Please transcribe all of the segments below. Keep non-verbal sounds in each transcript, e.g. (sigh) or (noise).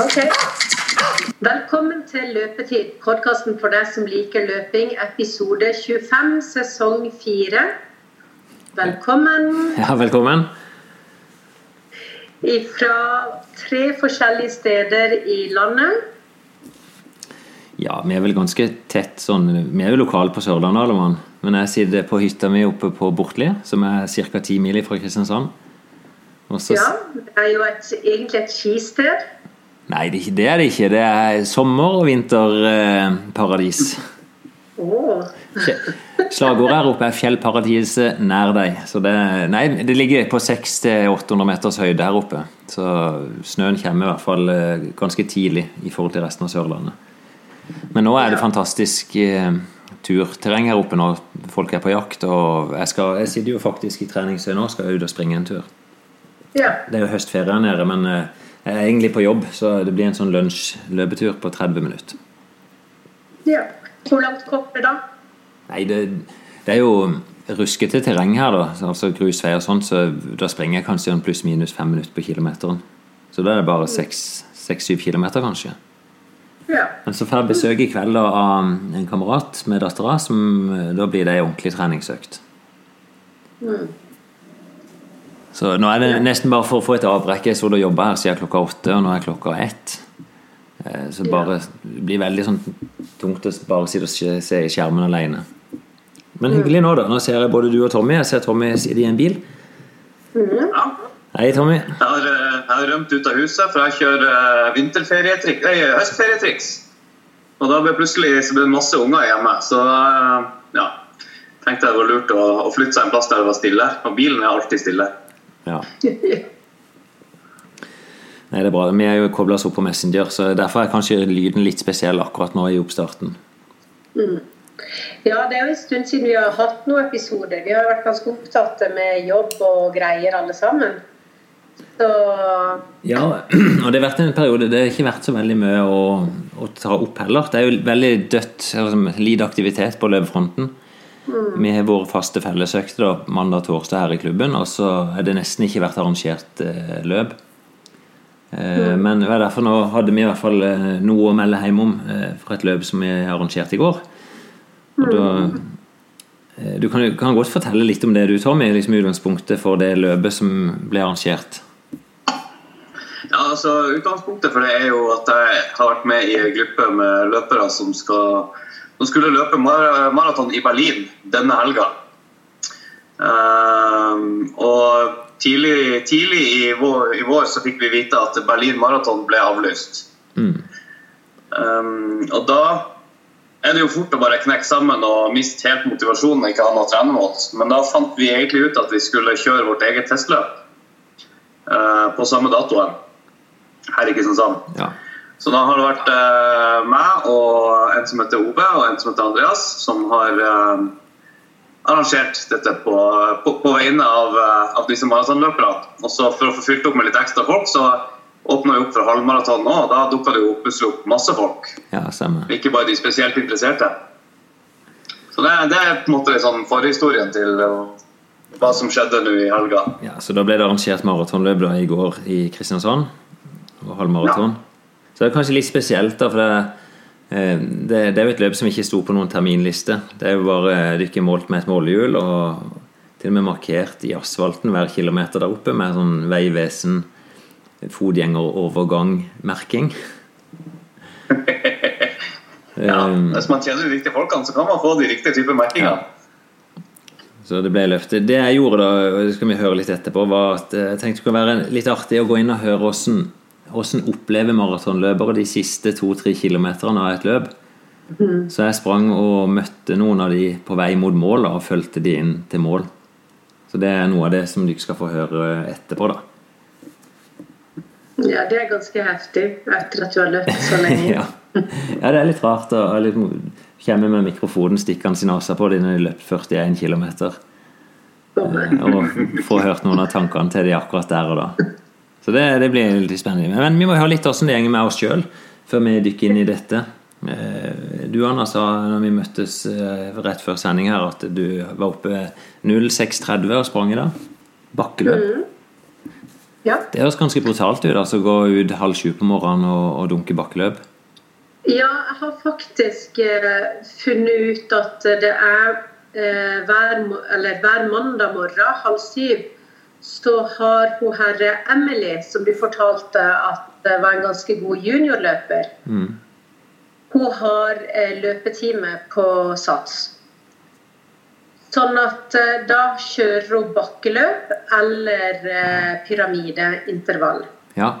Ok. Velkommen til Løpetid, podkasten for deg som liker løping, episode 25, sesong 4. Velkommen. Ja, velkommen. Fra tre forskjellige steder i landet. Ja, vi er vel ganske tett sånn Vi er jo lokale på Sørlandet, alle mann. Men jeg sitter på hytta mi oppe på Bortli, som er ca. ti mil fra Kristiansand. Også... Ja, det er jo et, egentlig et skisted. Nei, det er det ikke. Det er sommer- og vinterparadis. Oh. Slagordet her oppe er 'Fjellparadiset nær deg'. Så det, nei, det ligger på 600-800 meters høyde her oppe. Så snøen kommer i hvert fall eh, ganske tidlig i forhold til resten av Sørlandet. Men nå er det fantastisk eh, turterreng her oppe når folk er på jakt. Og jeg, skal, jeg sitter jo faktisk i treningsøy nå, og skal ut og springe en tur. Ja. Det er jo høstferie her nede, men eh, jeg er egentlig på jobb, så det blir en sånn lunsj-løpetur på 30 minutter. Ja. Hvor langt kommer da? Nei, det, det, er jo ruskete terreng her, da. Altså grusveier og sånn, så da springer jeg kanskje pluss-minus fem minutter på kilometeren. Så da er det bare seks-syv kilometer, kanskje. Ja. Men så får jeg besøk i kveld da, av en kamerat med dattera, da blir det ei ordentlig treningsøkt. Mm. Så nå er det nesten bare for å få et avbrekk. Jeg så du jobba her siden klokka åtte, og nå er klokka ett. Eh, så bare, det blir veldig sånn tungt å bare sitte og se i skjermen alene. Men hyggelig nå, da. Nå ser jeg både du og Tommy. Jeg ser Tommy sitte i en bil. Ja. Hei, Tommy. Jeg har, eh, jeg har, rømt ut av huset, for jeg kjører eh, vinterferietriks, høstferietriks. Og da ble plutselig så ble det masse unger hjemme. Så ja, tenkte jeg det var lurt å, å flytte seg en plass der det var stille. Og bilen er alltid stille. Ja. Nei, det er bra. Vi er jo kobla oss opp på Messenger, så derfor er kanskje lyden litt spesiell akkurat nå i oppstarten. Mm. Ja, det er jo en stund siden vi har hatt noen episoder. Vi har vært ganske opptatt med jobb og greier alle sammen. Så Ja, (clears throat) og det har vært en periode Det har ikke vært så veldig mye å, å ta opp heller. Det er jo veldig dødt, altså, lite aktivitet på løpefronten. Mm. Vi har våre faste fellesøkter mandag-torsdag her i klubben, og så har det nesten ikke vært arrangert eh, løp. Eh, mm. Men derfor nå hadde vi i hvert fall eh, noe å melde hjem om eh, fra et løp som vi arrangerte i går. Og da, eh, du kan, kan, godt fortelle litt om det du, Tommy, liksom utgangspunktet for det løpet som ble arrangert. Ja, altså Utgangspunktet for det er jo at jeg har vært med i en gruppe med løpere som skal som skulle løpe maraton i Berlin denne helga. Um, og tidlig, tidlig i, vår, i, vår, så fikk vi vite at Berlin maraton ble avlyst. Mm. Um, og da er det jo fort å bare knekke sammen og miste helt motivasjonen og ikke ha noe å trene mot. Men da fant vi egentlig ut at vi skulle kjøre vårt eget testløp uh, på samme datoen her i Kristiansand. Ja. Så da har det vært eh, meg og en som heter Ove og en som heter Andreas, som har eh, arrangert dette på, på, på vegne av, eh, av disse maratonløperne. Og så For å få fylt opp med litt ekstra folk, så åpna vi opp for halvmaraton nå. og Da dukka det jo plutselig opp masse folk. Ja. Ikke bare de spesielt interesserte. Så det, det er på en måte liksom forhistorien til hva som skjedde nå i helga. Ja, Så da ble det arrangert maratonløp i går i Kristiansand? Og halvmaraton? Ja. Så det er kanskje litt spesielt, da, for det, eh, det, det er jo et løp som ikke sto på noen terminliste. Det er jo bare dykke målt med et målehjul, og til og med markert i asfalten hver kilometer der oppe med sånn Vegvesen fotgjengerovergang-merking. (laughs) ja, um, hvis man kjenner de riktige folkene, så kan man få de riktige typer merkinger. Ja. Så det ble løftet. Det jeg gjorde da, det skal vi høre litt etterpå, var at jeg tenkte det kunne være litt artig å gå inn og høre åssen hvordan opplever maratonløpere de siste to-tre kilometerne av et løp? Mm. Så jeg sprang og møtte noen av de på vei mot mål og fulgte de inn til mål. Så det er noe av det som du skal få høre etterpå, da. Ja, det er ganske heftig etter at du har løpt så lenge. (laughs) ja. ja. det er litt rart å komme med mikrofonen stikkende i nesa på dem når de løpt 41 km. Og få hørt noen av tankene til de akkurat der og da. Så det, det, blir litt spennende. Men vi må høre litt hvordan det går med oss sjøl, før vi dykker inn i dette. Eh, du Anna sa når vi møttes eh, rett før sending her, at du var oppe 06.30 og sprang i dag. Bakkeløp. Mm. Ja. Det høres ganske brutalt ut, altså gå ut halv sju på morgenen og, og dunke bakkeløp. Ja, jeg har faktisk eh, funnet ut at det er eh, hver, eller, hver mandag morgen halv syv så har hun herre Emily, som du fortalte at det var en ganske god juniorløper, Mm. hun har eh, løpetime på Sats. Sånn at eh, da kjører hun bakkeløp eller eh, pyramideintervall. Ja.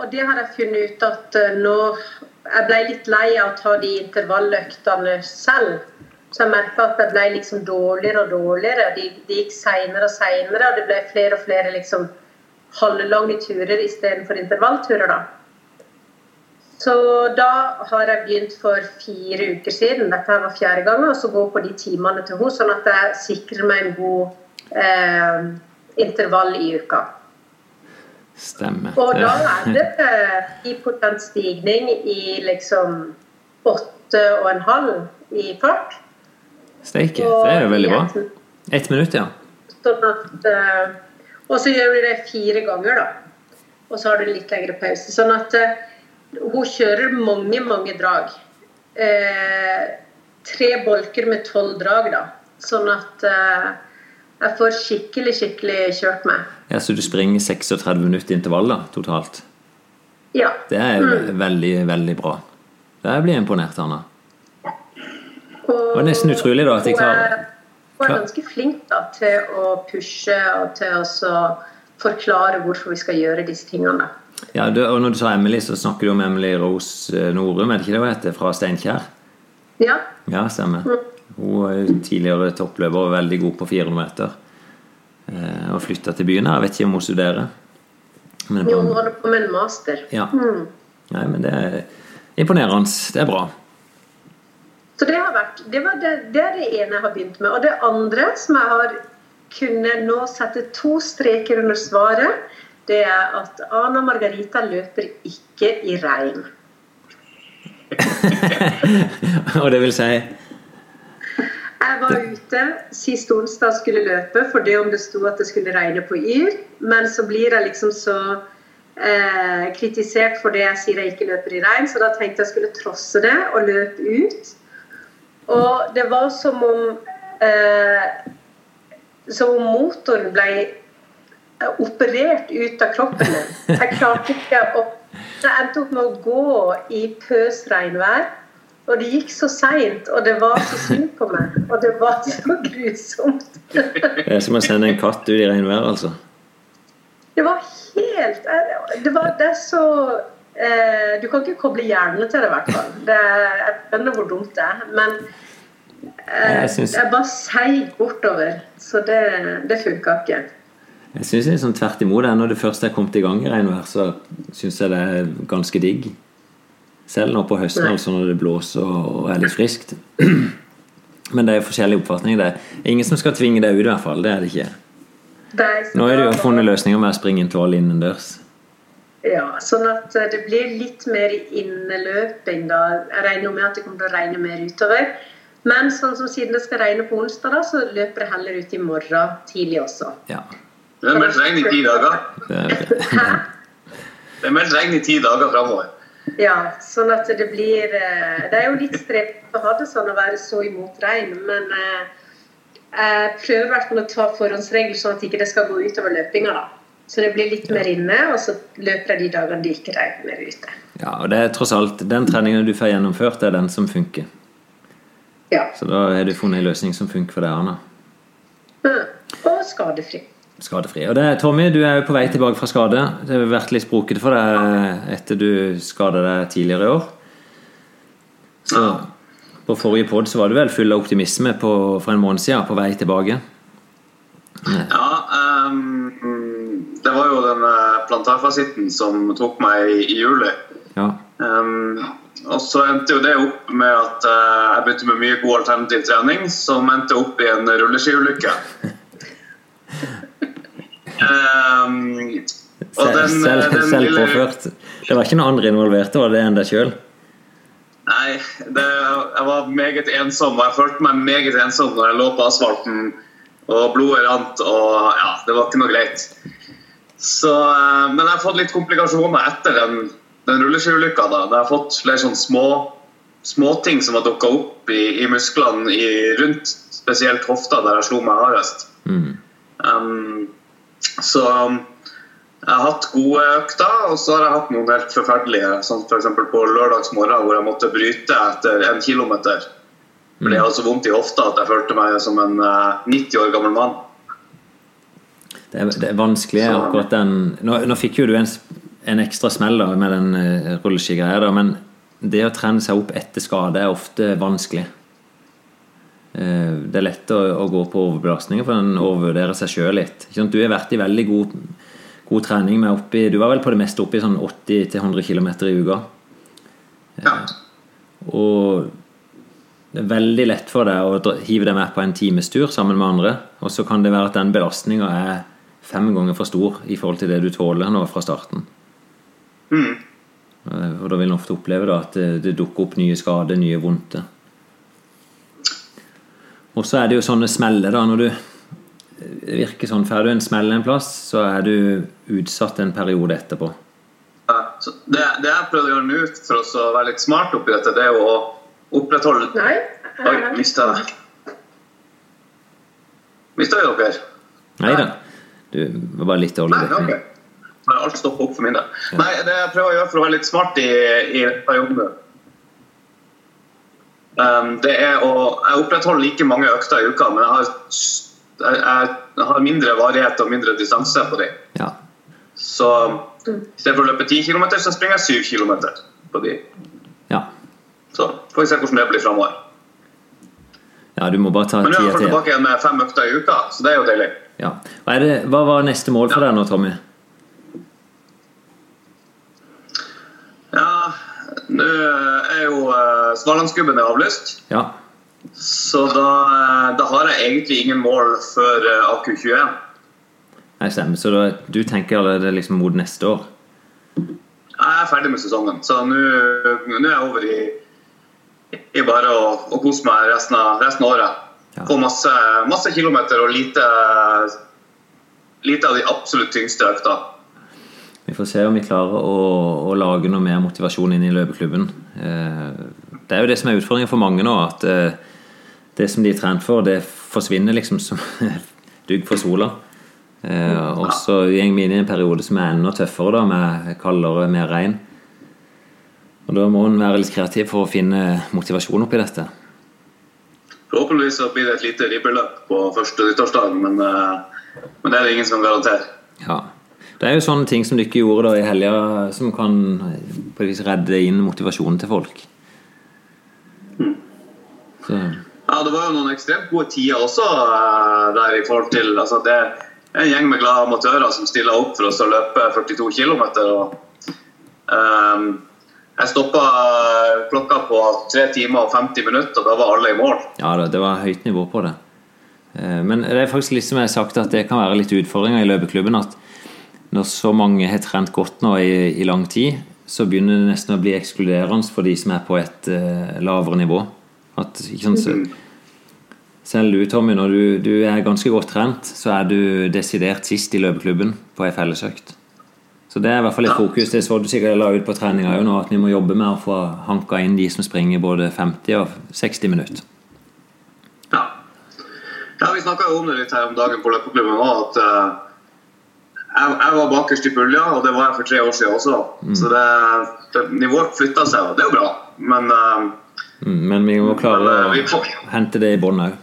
Og det har jeg funnet ut at nå Jeg ble litt lei av å ta de intervalløktene selv. Så jeg merka at det ble liksom dårligere og dårligere. De, de gikk seinere og seinere, og det ble flere og flere liksom halvlange turer istedenfor intervallturer. da. Så da har jeg begynt for fire uker siden, dette var fjerde gang, og så gå på de timene til henne, sånn at jeg sikrer meg en god eh, intervall i uka. Stemmer. Og da er det eh, 10 stigning i liksom åtte og en halv i fart. Steike, det er jo veldig bra. Ett minutt, ja. Sånn at, eh, og så gjør vi det fire ganger, da. Og så har du litt lengre pause. Sånn at eh, hun kjører mange, mange drag. Eh, tre bolker med tolv drag, da. Sånn at eh, jeg får skikkelig, skikkelig kjørt meg. ja. Så du springer 36 minutter intervall da, totalt? Ja. Det er jo veldig, veldig bra. Det blir jeg imponert, Anna. Og var nesten utrolig da at de er- klarer- Hun er ganske flink da, til å pushe og til å forklare hvorfor vi skal gjøre disse tingene. Ja, du, og når du sa Emily, så snakker du om Emily Rose eh, Norum, er det ikke det hun heter? Fra Steinkjer? Ja, Ja, stemmer. Hun er tidligere toppløper og veldig god på 400 meter. Eh, og flytta til byen her. Jeg vet ikke om hun studerer. Men det hun holder på med en master. ja. Nei, men det er imponerende. Det er bra. Så det, har vært, det, var det, det er det ene jeg har begynt med. Og det andre som jeg har kunnet nå sette to streker under svaret, det er at Ana Margarita løper ikke i regn. (laughs) og det vil si Jeg var ute sist onsdag skulle løpe for det om det sto at det skulle regne på Yr, men så blir jeg liksom så eh, kritisert for det jeg sier jeg ikke løper i regn, så da tenkte jeg skulle trosse det og løpe ut. Og det var som om eh, Som om motoren ble eh, operert ut av kroppen min. Jeg klarte ikke å Jeg endte opp med å gå i pøsregnvær. Og det gikk så seint, og det var så synd på meg. Og det var så grusomt. Det er som å sende en katt ut i regnvær, altså. Det var helt Det, var, det så eh, Du kan ikke koble hjernen til det, i hvert fall. Det jeg skjønner hvor dumt det er. Men eh, synes- er bare seig bortover. Så det, det funka ikke. Jeg syns det er sånn tvert imot. det. Når det først er kommet i gang i regnvær, så syns jeg det er ganske digg. Selv nå på høsten, altså når det blåser og er litt friskt. (clears throat) Men det er forskjellige oppfatninger. Det er ingen som skal tvinge deg ut, i hvert fall. Det er det ikke. Det er ikke Nå har du jo funnet løsninger med å springe intervall innendørs. Ja, sånn at eh, det blir litt mer inneløping da. Jeg regner med at det kommer til å regne mer utover. Men sånn som siden det skal regne på onsdag, da, så løper det heller ut i morgen tidlig også. Ja. Det er meldt regn i ti dager. Det er, (laughs) meldt regn i ti dager framover. Ja, sånn at det blir eh, Det er jo litt strevt å ha det sånn å være så imot regn, men eh, jeg prøver i hvert fall å ta forhåndsregler sånn at ikke det skal gå utover løpinga, da. Så det blir litt mer inne, og så løper jeg de dagene de ikke regner ute. ja, og det er tross alt den treningen du får gjennomført, det er den som funker. Ja. Så da har du funnet en løsning som funker for deg, Anna. Mm. Og skadefri. Skadefri. Og det, Tommy, du er jo på vei tilbake fra skade. Det har vært litt sprokete for deg etter du skada deg tidligere i år. Så på forrige pod så var du vel full av optimisme på, for en måned siden, på vei tilbake. Ja, ehm, det var jo den eh, plantarfasitten som tok meg i, i juli. Ja. Um, og så endte jo det opp med at uh, jeg begynte med mye god alternativ trening, som endte opp i en rulleskiulykke. um, (laughs) og Selv, den, selv, den lille- påført? Det var ikke noen andre involverte, var det enn deg sjøl? Nei, det, jeg var meget ensom, og jeg følte meg meget ensom når jeg lå på asfalten Og blodet rant, og ja, det var ikke noe greit. Så, eh, men jeg har fått litt komplikasjoner etter den, den rulleskiulykka. Jeg har fått flere sånne små småting som har dukka opp i, i musklene i, rundt spesielt hofta, der jeg slo meg hardest. Mm. Um, så jeg har hatt gode økter, og så har jeg hatt noen helt forferdelige. Som f.eks. på lørdags morgen, hvor jeg måtte bryte etter en kilometer. Fordi jeg hadde så vondt i hofta at jeg følte meg som en eh, 90 år gammel mann. Det er, det er vanskelig Så- akkurat den Nå, nå fikk jo du en, en ekstra smell da, med den uh, rulleskigreia, men det å trene seg opp etter skade er ofte vanskelig. Uh, det er lett å, å gå på overbelastninger, for en overvurderer seg sjøl litt. Ikke sant? Du har vært i veldig god, god trening med oppi Du var vel på det meste oppi sånn 80-100 km i uka. Ja. Og det er veldig lett for deg å hive deg med på en times tur sammen med andre. Og så kan det være at den belastninga er fem ganger for stor i forhold til det du tåler nå fra starten. Mm. Eh, Og da vil en ofte oppleve da at det, det dukker opp nye skader, nye vondter. Og så er det jo sånne smeller, da. Når du det virker sånn, Får du en smell en plass, så er du utsatt en periode etterpå. Ja, så det, det jeg prøvde å gjøre nå for å være litt smart oppi dette, det er jo å opprettholde Nei. Oi, mista jeg Mista vi dere? Nei da. Du var bare litt dårlig Nei, okay. ok. Alt stopper opp for min del. Nei, det jeg prøver å gjøre for å være litt smart i, i perioden um, Det er å Jeg opprettholder like mange økter i uka, men jeg har, jeg, jeg har mindre varighet og mindre distanse på dem. Ja. Så for å løpe 10 km, så springer jeg 7 km på de. ja. Så får vi se hvordan det blir framover. Ja, du må bare ta Men nå er jeg tida tilbake igjen med fem økter i uka, så det er jo deilig. Ja. Hva, det, hva var neste mål for deg nå, Tommy? Ja, nå er jo uh, Svalandsgubben er avlyst. Ja. Så da, eh, da har jeg egentlig ingen mål før eh, AQ21. Nei, stemmer. Så da, du tenker allerede liksom mot neste år? Jeg er ferdig med sesongen, så nå er jeg over i, i bare å, å kose meg resten av, resten av året. Ja. Få masse, masse kilometer og lite, lite av de absolutt tyngste økta. Vi får se om vi klarer å, å lage noe mer motivasjon inn i løpeklubben. Eh, Det er jo det som er utfordringen for mange nå, at eh, det som de er trent for, det forsvinner liksom som (laughs) dugg for sola. Eh, Og så går vi inn i en periode som er enda tøffere, da, med kaldere, mer regn. Og Da må en være litt kreativ for å finne motivasjon oppi dette. Forhåpentligvis så blir det et lite ribbeløp på første nyttårsdag, men, eh, men det er det ingen som kan garantere. Ja. Det er jo sånne ting som dere gjorde da i helga, som kan på et vis redde inn motivasjonen til folk. Så, Ja, det var jo noen ekstremt gode tider også eh, der i forhold til altså Det er en gjeng med glade amatører som stiller opp for oss å løpe 42 km. Og, ehm, jeg stoppa klokka på 3 timer og 50 minutter, og da var alle i mål. ja da, det var høyt nivå på det. Eh, Men det er faktisk litt som jeg har sagt at det kan være litt utfordringer i løpeklubben. At når så mange har trent godt nå i, i lang tid, så begynner det nesten å bli ekskluderende for de som er på et uh, lavere nivå. At, sant, så, selv du, Tommy, når du, du er ganske godt trent, så er du desidert sist i løpeklubben på ei fellesøkt. Så det er i hvert fall et fokus. Det så du sikkert la ut på treninga òg nå, at vi må jobbe med å få hanka inn de som springer både 50 og 60 minutter. Ja, ja Vi snakka om det litt her om dagen på løpeklubben òg, at uh, jeg, jeg var bakerst i pulja, og det var jeg for tre år siden også. Så det, det, nivået flytta seg, og det er jo bra. Men uh, Mm, Men vi må klare Men, eh, å hente det i bånn òg.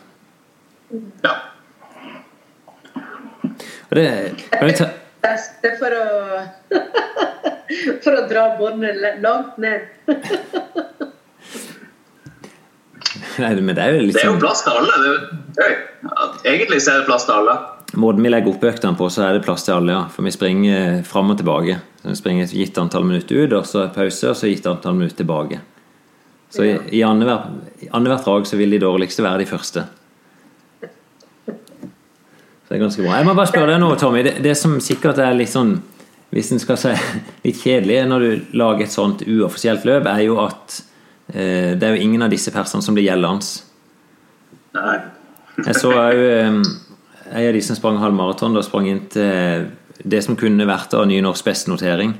ja. Og det kan ta beste for å (laughs) For å dra båndet langt ned. (laughs) Nei, men det er jo Det er jo sånn plass til alle. Det, er- egentlig så er det plass til alle. Måten vi legger opp øktene på, så er det plass til alle, ja. For vi springer fram og tilbake. Så vi springer et gitt antall minutter ut, og så pause, og så gitt antall minutter tilbake. Så i, i annethvert drag så vil de dårligste være de første. Så det er ganske bra. Jeg må bare spørre deg nå, Tommy. Det, det som sikkert er litt sånn Hvis en skal si (laughs) litt kjedelig når du lager et sånt uoffisielt løp, er jo at eh, det er jo ingen av disse personene som blir gjeldende. Nei. Jeg så òg en av de som sprang halv maraton, da sprang inn til det som kunne vært av ny norsk bestenotering.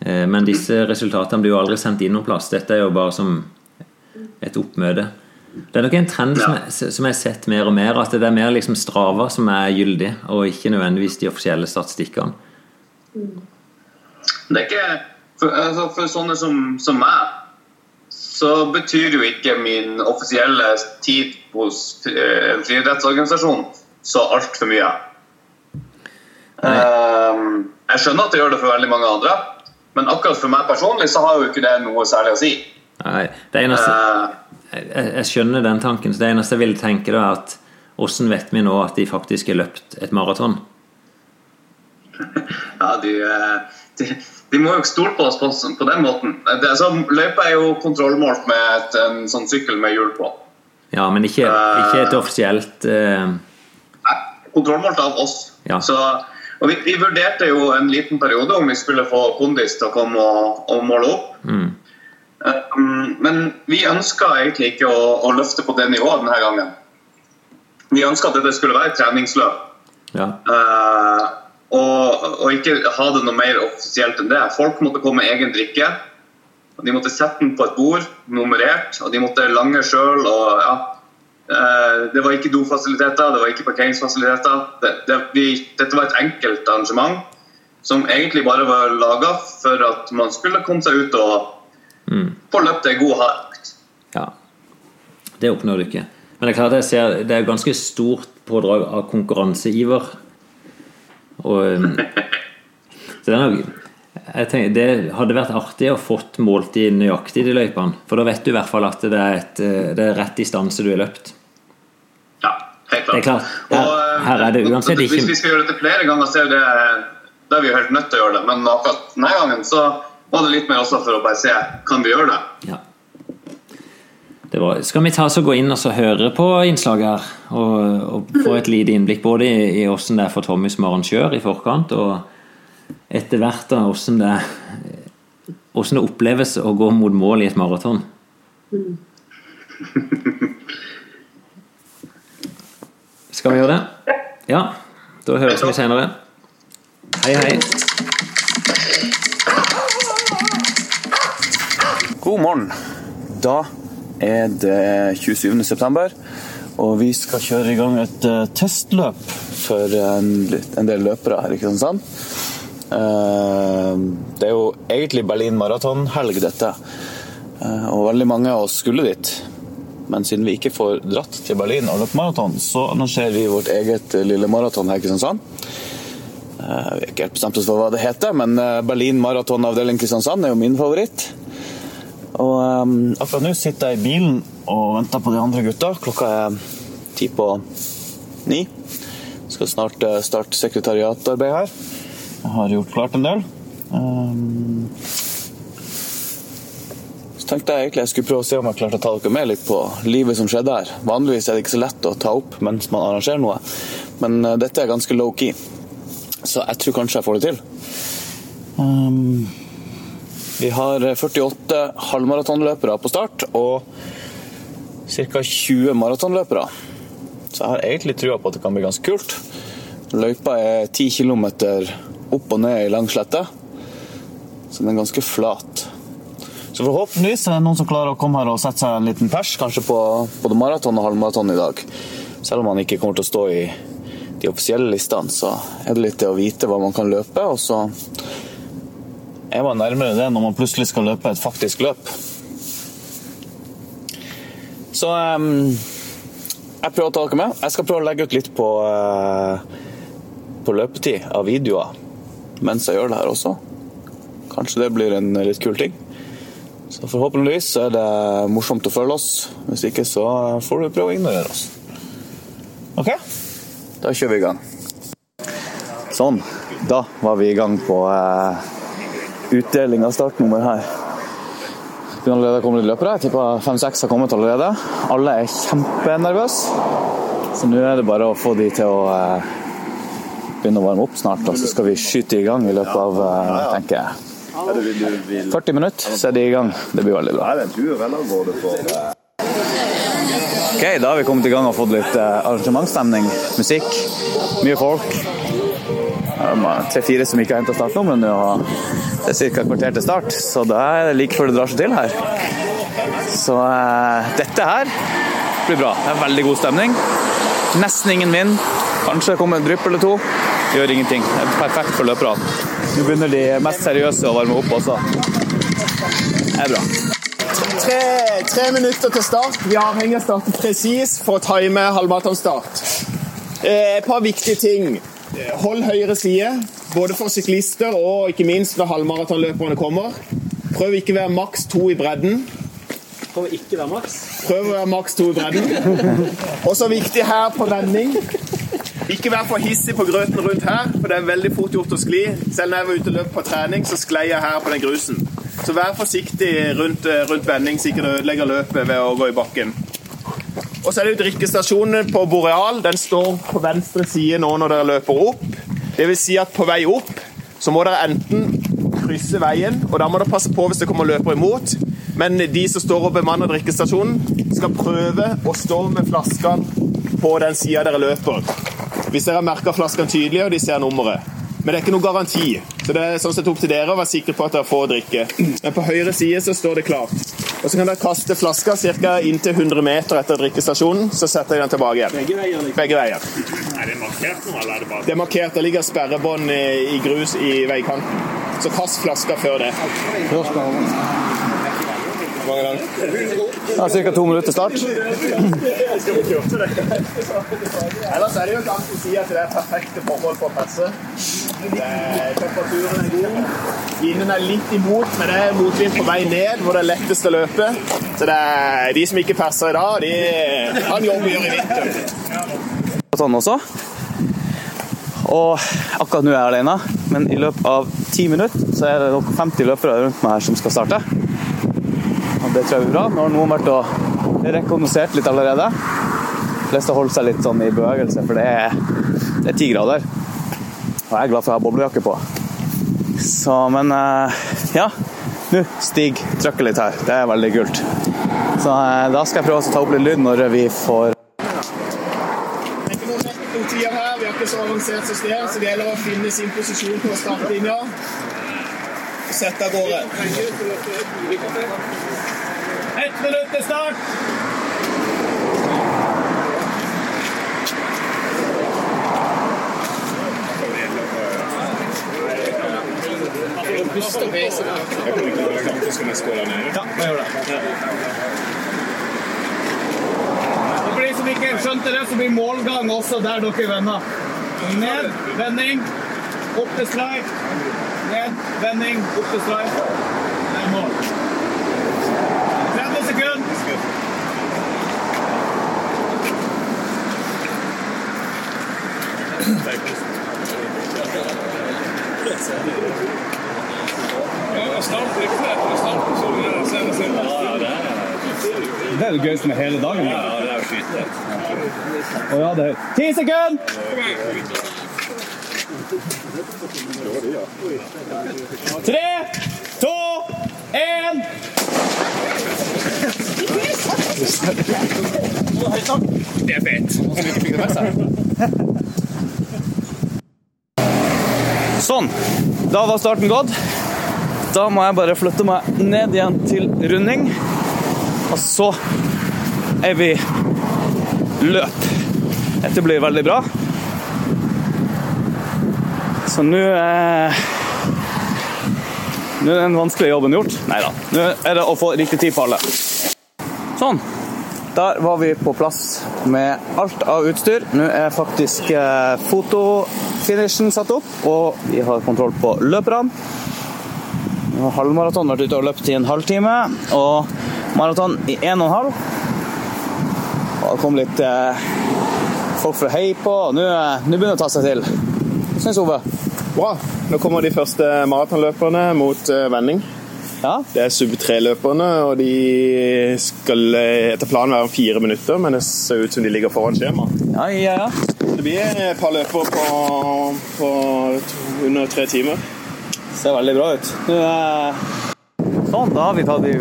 Eh, men disse resultatene blir jo aldri sendt inn noen plass. Dette er jo bare som et oppmøte. Det er nok en trend som jeg, som jeg har sett mer og mer, at det er mer liksom Strava som er gyldig, og ikke nødvendigvis de offisielle statistikkene. Det er ikke For, altså, for sånne som, som meg, så betyr jo ikke min offisielle tid hos eh, en friidrettsorganisasjon så altfor mye. Um, jeg skjønner at det gjør det for veldig mange andre, men akkurat for meg personlig så har jo ikke det noe særlig å si. Nei, det eneste Uh, jeg, jeg skjønner den tanken, så det eneste jeg vil tenke da er at hvordan vet vi nå at de faktisk har løpt et maraton? (laughs) ja, de, eh, de, de må jo ikke stole på oss på, på den måten. Det, så løypa er jo kontrollmålt med et, en sånn sykkel med hjul på. Ja, men ikke, ikke et offisielt uh... Nei, kontrollmålt av oss. Ja. Så, og vi, vi vurderte jo en liten periode om vi skulle få kondis til å komme og, og måle opp. mm, men vi ønska egentlig ikke å, å løfte på det nivået denne gangen. Vi ønska at dette skulle være et treningsløp. ja, Uh, og, og ikke ha det noe mer offisielt enn det. Folk måtte komme med egen drikke. og De måtte sette den på et bord, nummerert, og de måtte lange sjøl. Ja. Uh, det var ikke dofasiliteter, det var ikke parkeringsfasiliteter. Det, det, vi, dette var et enkelt arrangement som egentlig bare var laga for at man skulle komme seg ut og mm, På løpt ei god hardt. ja. Det oppnår du ikke. Men det er klart jeg ser, det er ganske stort pådrag av konkurranseiver. Og um, (laughs) så det, er nok, jeg tenker, det hadde vært artig å fått målt de nøyaktig de løypene. For da vet du i hvert fall at det er, et, eh, det er rett distanse du har løpt. Ja, helt klart. Det er klart. Her- eh, her er det uansett ikke- Hvis vi skal gjøre dette flere ganger, så er det, da er vi jo helt nødt til å gjøre det. Men akkurat denne gangen så var det litt mer også for å bare se kan vi gjøre det. Ja. Det var, skal vi ta oss og gå inn og så høre på innslaget her? Og, og få et lite innblikk både i, i hvordan det er for Tommy som arrangør i forkant, og etter hvert da hvordan det, hvordan det oppleves å gå mot mål i et maraton. Skal vi gjøre det? Ja. Da høres vi senere. Hei, hei. God morgen. Da er det 27. september, og vi skal kjøre i gang et eh, testløp for en, del løpere her i Kristiansand. Eh, det er jo egentlig Berlin maratonhelg, dette. Eh, og veldig mange av oss skulle dit. Men siden vi ikke får dratt til Berlin og løpt maraton, så arrangerer vi vårt eget lille maraton her i Kristiansand. Vi har ikke helt bestemt oss for hva det heter, men Berlin maraton avdeling Kristiansand er jo min favoritt. Og um, akkurat nå sitter jeg i bilen og venter på de andre gutta. Klokka er ti på ni. Skal snart eh, starte sekretariatarbeid her. Jeg har gjort klart en del. Um, så tenkte jeg egentlig jeg skulle prøve å se om jeg klarte å ta dere med litt på livet som skjedde her. Vanligvis er det ikke så lett å ta opp mens man arrangerer noe, men eh, dette er ganske low-key. Så jeg tror kanskje jeg får det til. Um, vi har 48 halvmaratonløpere på start og ca. 20 maratonløpere. Så jeg har egentlig trua på at det kan bli ganske kult. Løypa er 10 km opp og ned i lang slette, så den er ganske flat. Så forhåpentligvis er det noen som klarer å komme her og sette seg en liten pers, kanskje på både maraton og halvmaraton i dag. Selv om man ikke kommer til å stå i de offisielle listene, så er det litt det å vite hva man kan løpe, og så er var nærmere det når man plutselig skal løpe et faktisk løp. Så um, jeg prøver å ta dere med. Jeg skal prøve å legge ut litt på, uh, på løpetid av videoer mens jeg gjør det her også. Kanskje det blir en litt kul ting. Så forhåpentligvis er det morsomt å følge oss. Hvis ikke så får du prøve å ignorere oss. OK? Da kjører vi i gang. Sånn. Da var vi i gang på eh, utdeling av startnummer her. Det har allerede kommet litt løpere. Jeg tipper fem-seks har kommet allerede. Alle er kjempenervøse. Så nå er det bare å få de til å eh, begynne å varme opp snart, og så skal vi skyte i gang i løpet av eh, tenker jeg, 40 minutter, så er de i gang. Det blir veldig bra. Det en tur eller går det for Ok, da har vi kommet i gang og fått litt eh, arrangementsstemning. Musikk, mye folk. Tre-fire som ikke har henta nå. og Det er ca. et kvarter til start, så det er like før det drar seg til her. Så eh, dette her blir bra. Det er veldig god stemning. Nesten ingen vind. Kanskje det kommer en drypp eller to. Gjør ingenting. Det er perfekt for løperne. Nå begynner de mest seriøse å varme opp også. Det er bra. Tre, tre minutter til start. Vi er avhengig av å presis for å time halvmaratonstart. Eh, Et par viktige ting. Hold høyre side, både for syklister og ikke minst når halvmaratonløperne kommer. Prøv ikke å være maks to i bredden. Prøv ikke være maks? Prøv å være maks to i bredden. Også viktig her på vending. Ikke vær for hissig på grøten rundt her, for det er veldig fort gjort å skli. Selv når jeg var ute og løp på trening, så sklei jeg her på den grusen. Så vær forsiktig rundt, eh, rundt vending, så ikke du ødelegger løpet ved å gå i bakken. Og så er det jo drikkestasjonen på Boreal. Den står på venstre side nå når dere løper opp. Det vil si at på vei opp så må dere enten krysse veien, og da må dere passe på hvis det kommer løper imot. Men de som står og bemanner drikkestasjonen, skal prøve å stå med flaskene på den sida dere løper. Hvis dere har merka flaskene tydelig og de ser nummeret. Men det er ikke noen garanti. Så det er sånn sett opp til dere å være sikre på at dere får drikke. Men på høyre side så står det klart. Og så kan dere kaste flaska ca. inntil 100 meter etter drikkestasjonen, så setter dere den tilbake igjen. Begge veier? Begge veier. Er det markert nå, eller er det bare Det er markert. Det ligger sperrebånd i, grus i veikanten. Så kast flaska før det. Hvor mange ganger? Ja, Ca. to minutter start. (laughs) Ellers er det jo ganske å si at det er perfekte forhold for å presse. Er- Temperaturen er god. Vinden er litt imot, men det er motvind på vei ned, hvor det er lettest å løpe. Så det er de som ikke perser i dag, de har en jobb å gjøre i vinter. Sånn også. Og akkurat nå er jeg alene, men i løpet av ti minutter så er det nok 50 løpere rundt meg her som skal starte. Det tror jeg blir bra. Nå har noen vært og rekognosert litt allerede. De fleste holder seg litt sånn i bevegelse, for det er, det er 10 grader. Og jeg er glad for å ha boblejakke på. Så, men eh, ja. Nå stiger trykket litt her. Det er veldig kult. Så eh, da skal jeg prøve å ta opp litt lyd når vi får er her. Vi har ikke så avansert system, så det gjelder å finne sin posisjon på startlinja. Og sette av gårde. Ett minutt til start! For de som ikke skjønte det, så blir målgang også der dere vender. Ned, vending, opp til streik. Ned, vending, opp til streik. Det er mål. 30 sekunder. Det er det gøyeste med hele dagen. Ja, det er skyte. Å ja, det er Ti sekunder! Tre, to, én. Sånn. Da var starten gått. Da må jeg bare flytte meg ned igjen til runding. Og så er vi løp. Dette blir veldig bra. Så nå er Nå er den vanskelige jobben gjort. Nei da. Nå er det å få riktig tid på alle. Sånn. Der var vi på plass med alt av utstyr. Nå er faktisk eh, fotofinishen satt opp, og vi har kontroll på løperne. Nå har Halvmaraton vært ute og løpt i en halvtime, og maraton i en og en halv. Og det kom litt eh, folk å hei på, og nå eh, nå begynner det å ta seg til. Hva syns Ove? Bra. Nå kommer de første maratonløperne mot eh, vending. Ja? Det er sub 3-løperne, og de skal etter planen være om fire minutter, men det ser ut som de ligger foran skjema. Ja, ja, ja. Det blir et par løpere på, på under tre timer. Ser veldig bra ut. Eh, sånn, da har vi tatt i,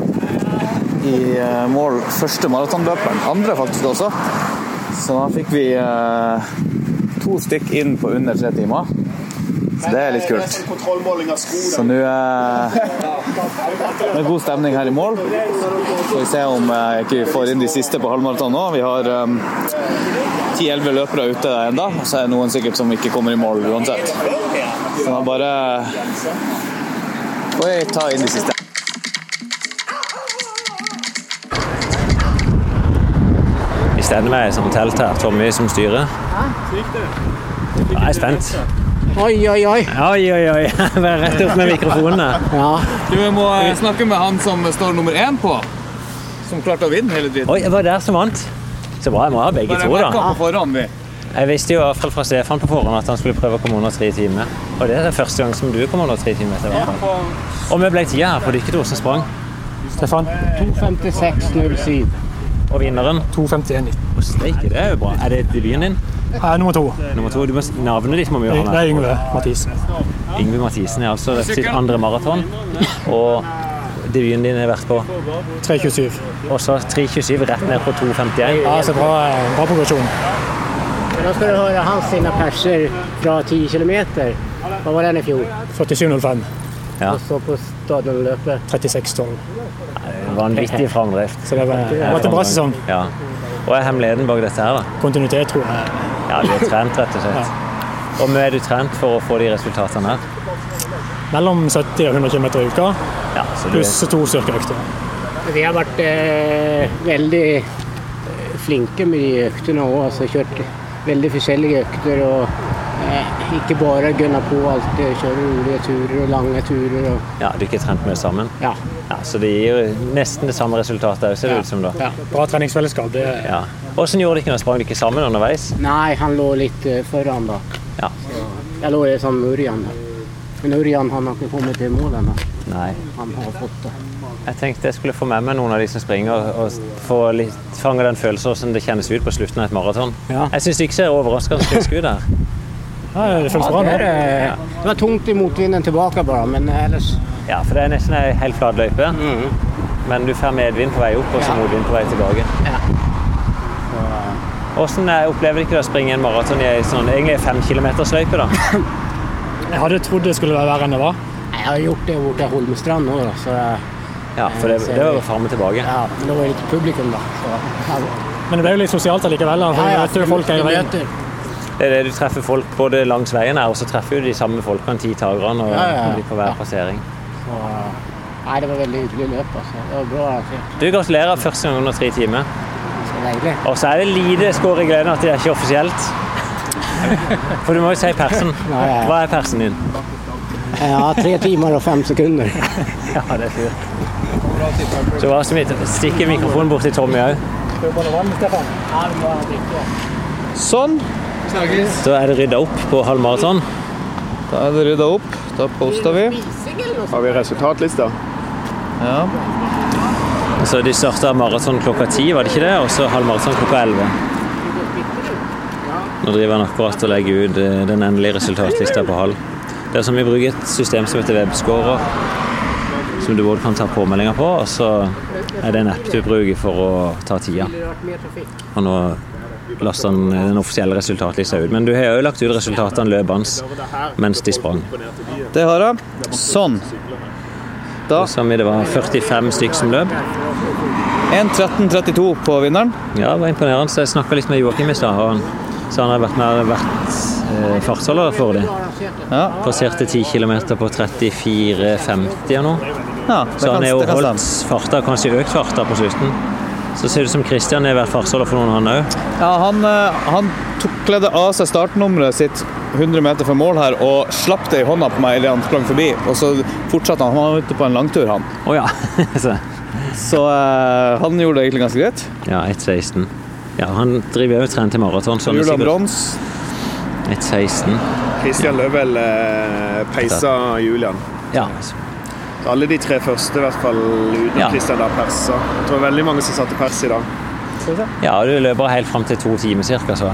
i eh, mål første maratonløperen. Andre faktisk også. Så da fikk vi eh, to stykk inn på under tre timer. Så det er litt kult. Av sko. Så nå er det god stemning her i mål. Får vi se om eh, ikke vi får inn de siste på halvmaraton nå. Vi har ti-elleve løpere ute ennå, og så er det noen sikkert som ikke kommer i mål uansett. Så da bare får jeg ta inn de siste. Vi stender med som telt her. Tommy som styrer. Ja, Jeg er spent. Oi, oi, oi. Oi, oi, oi. (laughs) Vær rett opp med mikrofonene. Ja. Du må eh, snakke med han som står nummer én på. Som klarte å vinne hele dritten. Oi, jeg var der som vant. Så bra. Jeg må ha begge to, da. på forhånd, vi. Jeg visste jo i hvert fall fra Stefan på forhånd at han skulle prøve å komme under tre timer. Og det er det første gang som du kommer under tre timer. Til, hvert fall. Og vi ble tida her på dykket som sprang. Stefan? 2.56,07. Og vinneren 2.51,19. Å, steike, det er jo bra. Er det debuten din? Jeg er nummer to. Nummer to. Du må, navnet ditt må vi jo ha Det er Yngve Mathisen. Yngve Mathisen er altså sitt andre maraton. Og debuten din har vært på 3.27. Og så 3.27 rett ned på 2.51. Ja, så bra, bra progresjon. Da skal du høre hans sine perser fra 10 km. Hva var den i fjor? 47,05. Ja. Og så på stadionløpet. 36,12. Vanvittig framdrift. Så det har vært en bra sesong. Ja. Hva er hemmeligheten bak dette her, da? Kontinuitet, tror jeg. Ja, du er trent, rett og slett. Og mye er du trent for å få de resultatene her? Mellom 70 og 100 km i uka, Ja, så du pluss to styrkeøkter. Vi har vært eh, veldig eh, flinke med de øktene òg. Altså kjørt veldig forskjellige økter. og eh, Ikke bare gunna på alltid, kjøre rolige turer og lange turer. Og, Ja, du er ikke trent med sammen? ja. Ja, Så det gir nesten det samme resultatet òg, ser det ut som. da. Ja. Bra treningsfellesskap. Det Ja. Hvordan gjorde dere når sprang dere sammen underveis? Nei, han lå litt eh, foran da. Ja. Jeg lå i sammen med Ørjan. Men Ørjan han har ikke kommet til mål ennå. Han har fått det. Jeg tenkte jeg skulle få med meg noen av de som springer, og få litt, fange den følelsen hvordan det kjennes ut på slutten av et maraton. Ja. Jeg syns ikke ser overraskende frisk ut der. ja, det føles bra nå. Ja. eh, det var tungt i motvinden tilbake bare, men ellers Ja, for det er nesten ei helt flat løype. Men du får medvind på vei opp og så Ja. motvind på vei tilbake. Ja. Hvordan du opplever dere å springe en maraton i ei sånn, egentlig fem kilometersløype? da? Jeg hadde trodd det skulle være verre enn det var. Jeg har gjort det borte i Holmestrand nå, da, så Ja, for det, det var jo fram og tilbake. ja, men det var litt publikum, da. Så, Men det ble jo litt sosialt allikevel. da, For ja, jo folk er. Det er det du treffer folk både langs veien her, og så treffer du de samme folkene ti takerne og Ja, ja, ja. på hver passering. Så, nei, det var veldig hyggelig løp. Altså. Det var bra. Altså. Du, gratulerer første gang under tre timer. Så deilig. Og så er det lite skår i gleden at det er ikke offisielt. (laughs) For du må jo si persen. Ja, ja. Hva er persen din? Ja, tre timer og fem sekunder. (laughs) Ja, det er fint. Så hva som stikker mikrofonen bort til Tommy òg. Sånn. Da er det rydda opp på halv maraton. Da er det rydda opp. Da poster vi. Har vi resultatlista? Ja. Så de starta maraton klokka ti, var det ikke det? Og så halv maraton klokka elleve. Nå driver han akkurat og legger ut eh, den endelige resultatlista på halv. Det er som Vi bruker et system som heter Webscorer, som du både kan ta påmeldinger på, og så er det en app du bruker for å ta tida. Og nå laster han den offisielle resultatlista ut. Men du har jo lagt ut resultatene løpende mens de sprang. Det har jeg. Sånn. Da Som det var 45 stykk som løp. 1.13,32 på vinneren. Ja, det var imponerende. Så jeg snakka litt med Joakim i stad, og han sa han har vært med vært eh, fartsholder for dem. Ja. Passerte 10 km på 34,50 og noe. Ja Så kan, han har jo holdt farta, kanskje økt farta på slutten. Så ser det ut som Kristian har vært fartsholder for noen, han òg. Ja, han, eh, han tok, kledde av seg startnummeret sitt 100 meter fra mål her og slapp det i hånda på meg idet han sprang forbi. Og så fortsatte han. Han var ute på en langtur, han. Oh, ja. (laughs) Så, eh, han gjorde det egentlig ganske greit. ja, 1,16. Ja, han driver jo og trener til maraton. Så Julian er brons. 1,16. Christian Løvel eh, peisa Julian. Ja. Alle de tre første, i hvert fall uten Ja. Christian, da persa. Jeg tror veldig mange som satte pers i dag. ja, du løper helt fram til to timer cirka, Så.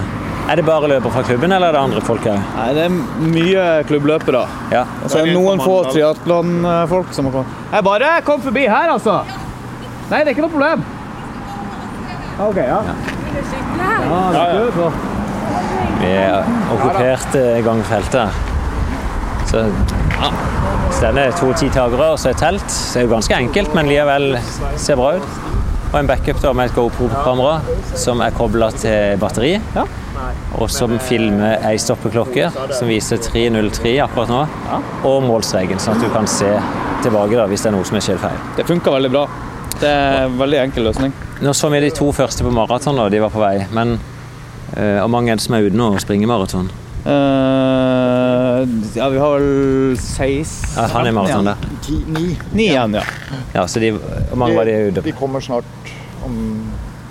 Er det bare løpere fra klubben, eller er det andre folk òg? Nei, det er mye klubbløpere. Ja. Og så er det noen få triatlonfolk som har kommet. Jeg bare kom forbi her, altså. Nei, det er ikke noe problem. OK, ja. Ja, det er jo bra. Vi er okkupert eh, gangfeltet. Så ja. Så denne er to titagere og så et telt. Det er jo ganske enkelt, men likevel ser bra ut. Og en backup da med et GoPro-kamera som er kobla til batteri. Og som filmer ei stoppeklokke som viser 3.03 akkurat nå. Og målstreken, sånn at du kan se tilbake da, hvis det er noe som er skjedd feil. Det funker veldig bra. Det er en veldig enkel løsning. Nå så vi de to første på maraton, da, de var på vei. Men og hvor mange er det som er ute nå og springer maraton? Eh, ja, vi har vel 16 Ja, han er maraton. Ti, ni. Ni igjen, ja. Ja, så de, hvor mange var de ute? De kommer snart om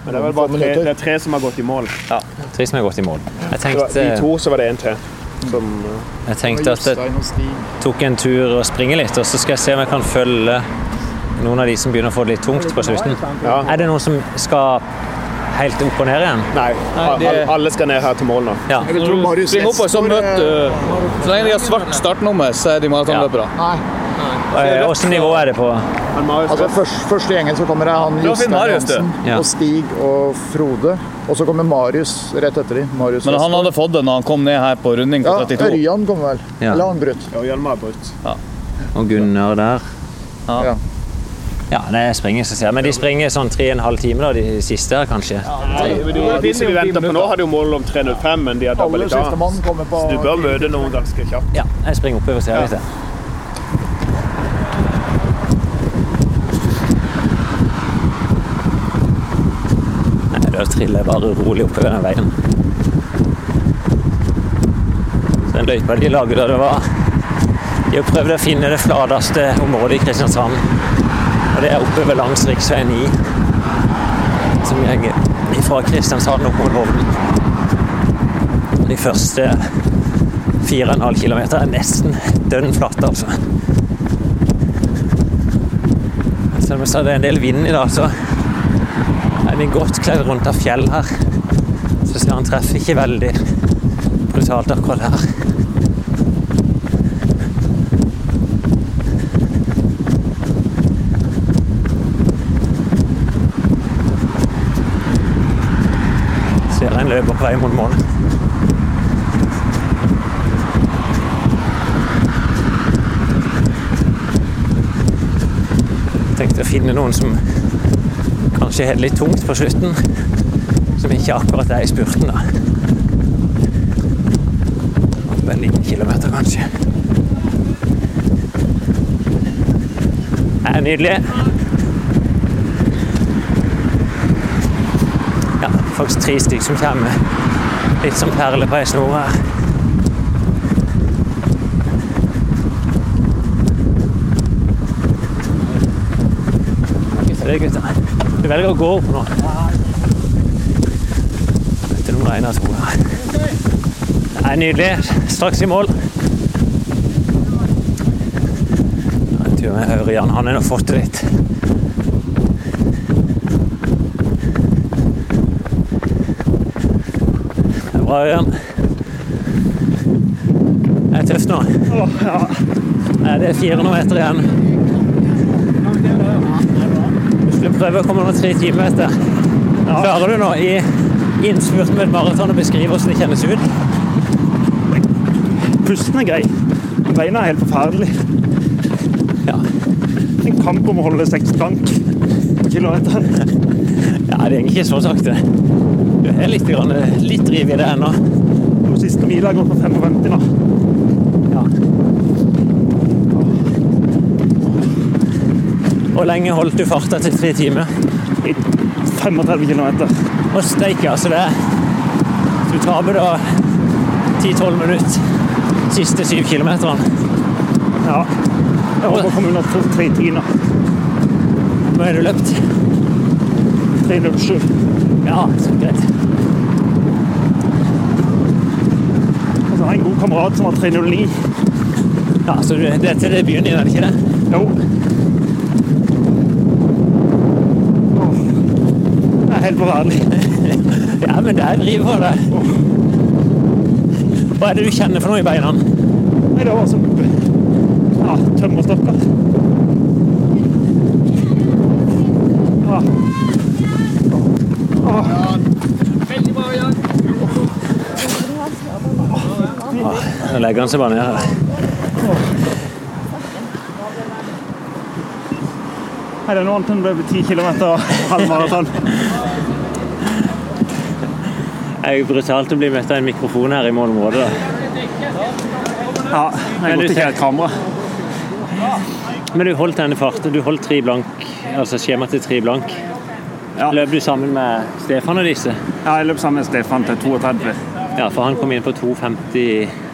Men det er vel bare tre, det er tre som har gått i mål. Ja, Tre som har gått i mål. Jeg tenkte, I to så var det en til. Som, jeg tenkte at jeg tok en tur og springer litt, og så skal jeg se om jeg kan følge noen av de som begynner å få det litt tungt på slutten. ja. Er det noen som skal helt opp og ned igjen? Nei, de- alle, alle skal ned her til mål nå. Ja. Jeg tror Marius Spring opp og så Westgård, møt eh, du Så lenge de har svart startnummer, så er de maratonløpere. Nei. Hvilket nivå er det på? Altså West- først, i gjengen så kommer det han Ja, Jostein Hansen Ja. og Stig og Frode. Og så kommer Marius rett etter dem. Marius Men han hadde fått det når han kom ned her på runding på Ja, 32. Ørjan kom vel. Ja. Eller han brutt. Ja, Hjelmar har Ja. Og Gunnar der. Ja. Ja, det er springing som skjer. Men de springer sånn tre og en halv time, da, de siste her, kanskje. Men de, de som vi venter på nå, hadde jo mål om 3.05, men de har dobbelt i på Så du bør møte noen ganske kjapt. Ja, jeg springer oppover og ser litt. Nei, da triller jeg bare rolig oppover den veien. Så den løypa de lagde da det var De har prøvd å finne det flateste området i Kristiansand. Og det er oppover langs rv. 9, som går fra Kristiansand opp mot Hovden. De første 4,5 km er nesten dønn flate, altså. Selv om jeg sa det er en del vind i dag, så er vi godt kledd rundt av fjell her. Så ser han treffer ikke veldig brutalt akkurat her. Ser en løper på vei mot mål. tenkte å finne noen som kanskje har litt tungt på slutten. Som ikke akkurat er i spurten, da. Oppe en liten kilometer, kanskje. Det er nydelig. Ja, faktisk tre stykker som kommer. Litt som perler på ei snor her. Se, gutter. Du velger å gå opp nå. Etter noen regner to her. Det er nydelig. Straks i mål. En tur med Jan. Han har nå fått det litt. Det er bra, Ørjan. Det er tøft nå. Nei, det er 400 meter igjen. Du prøver å komme noen tre timer etter. Klarer du nå i innspurten med et maraton å beskrive hvordan det kjennes ut? Pusten er grei. Beina er helt forferdelig. Ja. En kamp om å holde seks blank på kilometeren. ja, det egentlig ikke så sakte. Er litt, grann, litt driv i det ennå. Den siste mila går på 55 nå. Ja. Hvor lenge holdt du farta til tre timer? I 35 kilometer. Og steike, altså det Du taper da 10-12 minutter siste syv kilometerne. Ja. Jeg håper å komme under to- tre timer. Hvor er du løpt. 3.07. Ja, så greit. Og så har jeg en god kamerat som har 3.09. Ja, så dette er det din, er det ikke det? Jo. Det er helt forferdelig. (laughs) Ja, men det er driv på det. Hva er det du kjenner for noe i beina? Nei, det var som ja, tømmerstokker. Ja. Nå legger han seg bare ned her. Er det noe annet enn løpe 10 km halvmaraton? Det er jo brutalt å bli møtt av en mikrofon her i målområdet. Ja, jeg måtte ikke ha et kamera. Men du holdt denne farten. Du holdt tre blank, altså skjema til tre blank. Ja. Løp du sammen med Stefan og disse? Ja, jeg løp sammen med Stefan til 32. Ja, for han kom inn på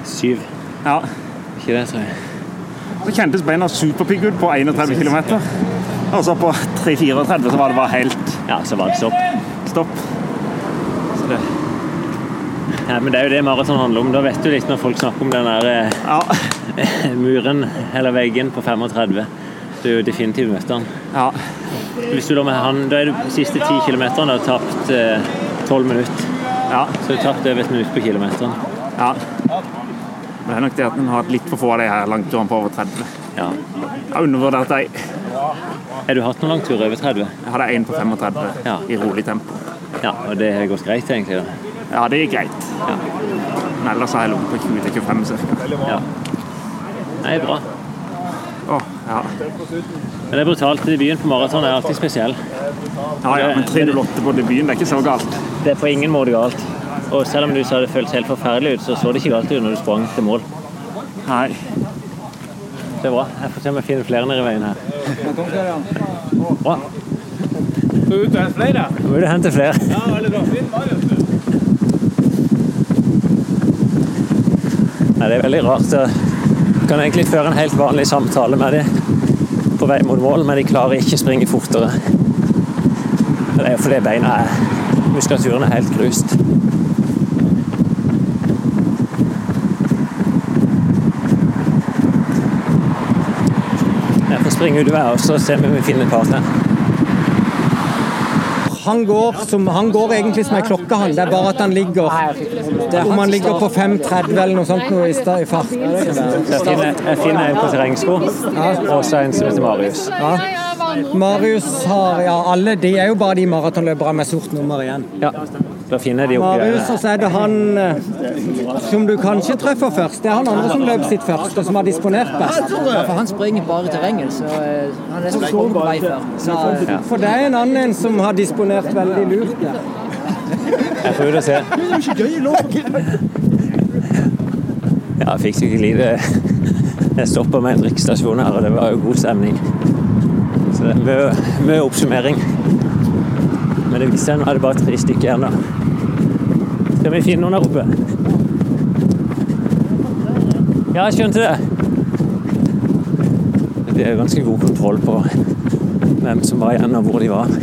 2,57. Ja. Ikke det, tror jeg. Så kjentes beina superpigge ut på 31 km. Og så på 3-34 så var det bare helt Ja, så var det stopp. stopp. Så det, Ja, men det er jo det maraton handler om. Da vet du litt når folk snakker om den der ja, eh, (laughs) muren eller veggen på 35. Du er jo definitivt møtt den. ja. Hvis du da med han, da er du siste 10 km har tapt eh, 12 minutter. ja, Så du har tapt over et minutt på kilometeren. ja. Det er nok det at en har hatt litt for få av de her langturene på over 30. Ja. Jeg har undervurdert dem. Har du hatt noen langtur over 30? Jeg hadde én på 35 Ja. i rolig tempo. Ja, og det har gått greit, egentlig? da. Ja, det gikk greit. Ja. Men ellers har jeg ligget på 20-25 ca. Ja. Nei, bra. Å, ja. Men det er brutalt. Debuten på maraton er alltid spesiell. ja, ja, men 308 på debuten, det er ikke så galt. Det er på ingen måte galt. Og selv om du sa det føltes helt forferdelig ut, så så det ikke galt ut når du sprang til mål. Nei. Det er bra. Jeg får se om jeg finner flere nede i veien her. Bra. Så ut og flere? Nå må du hente flere. Ja, veldig bra. Fint. Nei, det er veldig rart. Jeg kan egentlig føre en helt vanlig samtale med dem på vei mot mål, men de klarer ikke å springe fortere. Det er jo fordi beina er Muskulaturen er helt grust. Får springe ut og så ser vi om vi finner et partner. Han går, som, han går egentlig som ei klokke, han. Det er bare at han ligger Om han ligger på 5,30 eller noe sånt noe i i fart. Jeg finner en på terrengsko, og så en som heter Marius. Ja. Marius har Ja, alle de er jo bare de maratonløperne med sort nummer igjen. Ja, da finner de opp Marius, og så er det han eh, som du kanskje treffer først. Det er han andre som løp sitt først, og som har disponert best. Ja, for han springer bare terrenget, så eh, han er så stor på vei før. Så, ja. For det er en annen en som har disponert veldig lurt. der. Jeg får ut og se. Ja, jeg fikk sikkert lite Jeg stoppa med en drikkestasjon her, og det var jo god stemning. Så det er mye oppsummering. Men det viser seg er det bare tre stykker igjen. Skal vi finne noen der oppe? Ja, jeg skjønte det. Det er ganske god kontroll på hvem som var igjen, og hvor de var.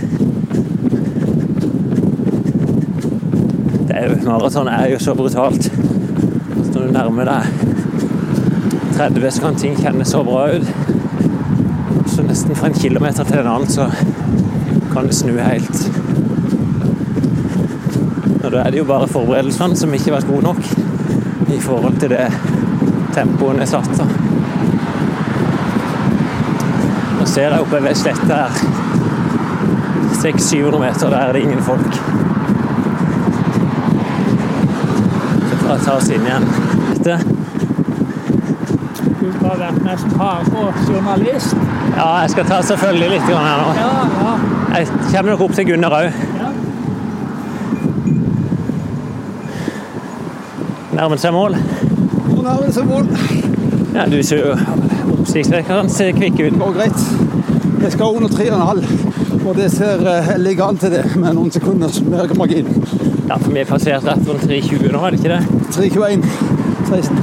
Jo, maraton er jo så brutalt. Når du nærmer deg 30, så kan ting kjennes så bra ut. Så nesten fra en kilometer til en annen så kan det snu helt. Og da er det jo bare forberedelsene som ikke har vært gode nok i forhold til det tempoet er satt. da. Nå ser jeg oppe ved sletta her. 600-700 meter, der er det ingen folk. Så får jeg ta oss inn igjen. Dette. Du har vært nesten hard og journalist. Ja, jeg skal ta selvfølgelig litt her nå. Ja, ja. Jeg kommer nok opp til Gunnar òg. Nærmer seg mål. Hvor nærmer seg mål? Ja, du ser jo oppsiktsvekkende kvikk ut. Det Går greit. Jeg skal under 3,5, og det ser eh, ligger an til det med noen sekunders margin. Ja, for vi har passert rett rundt 3,20 nå, er det ikke det? 3,21. 16.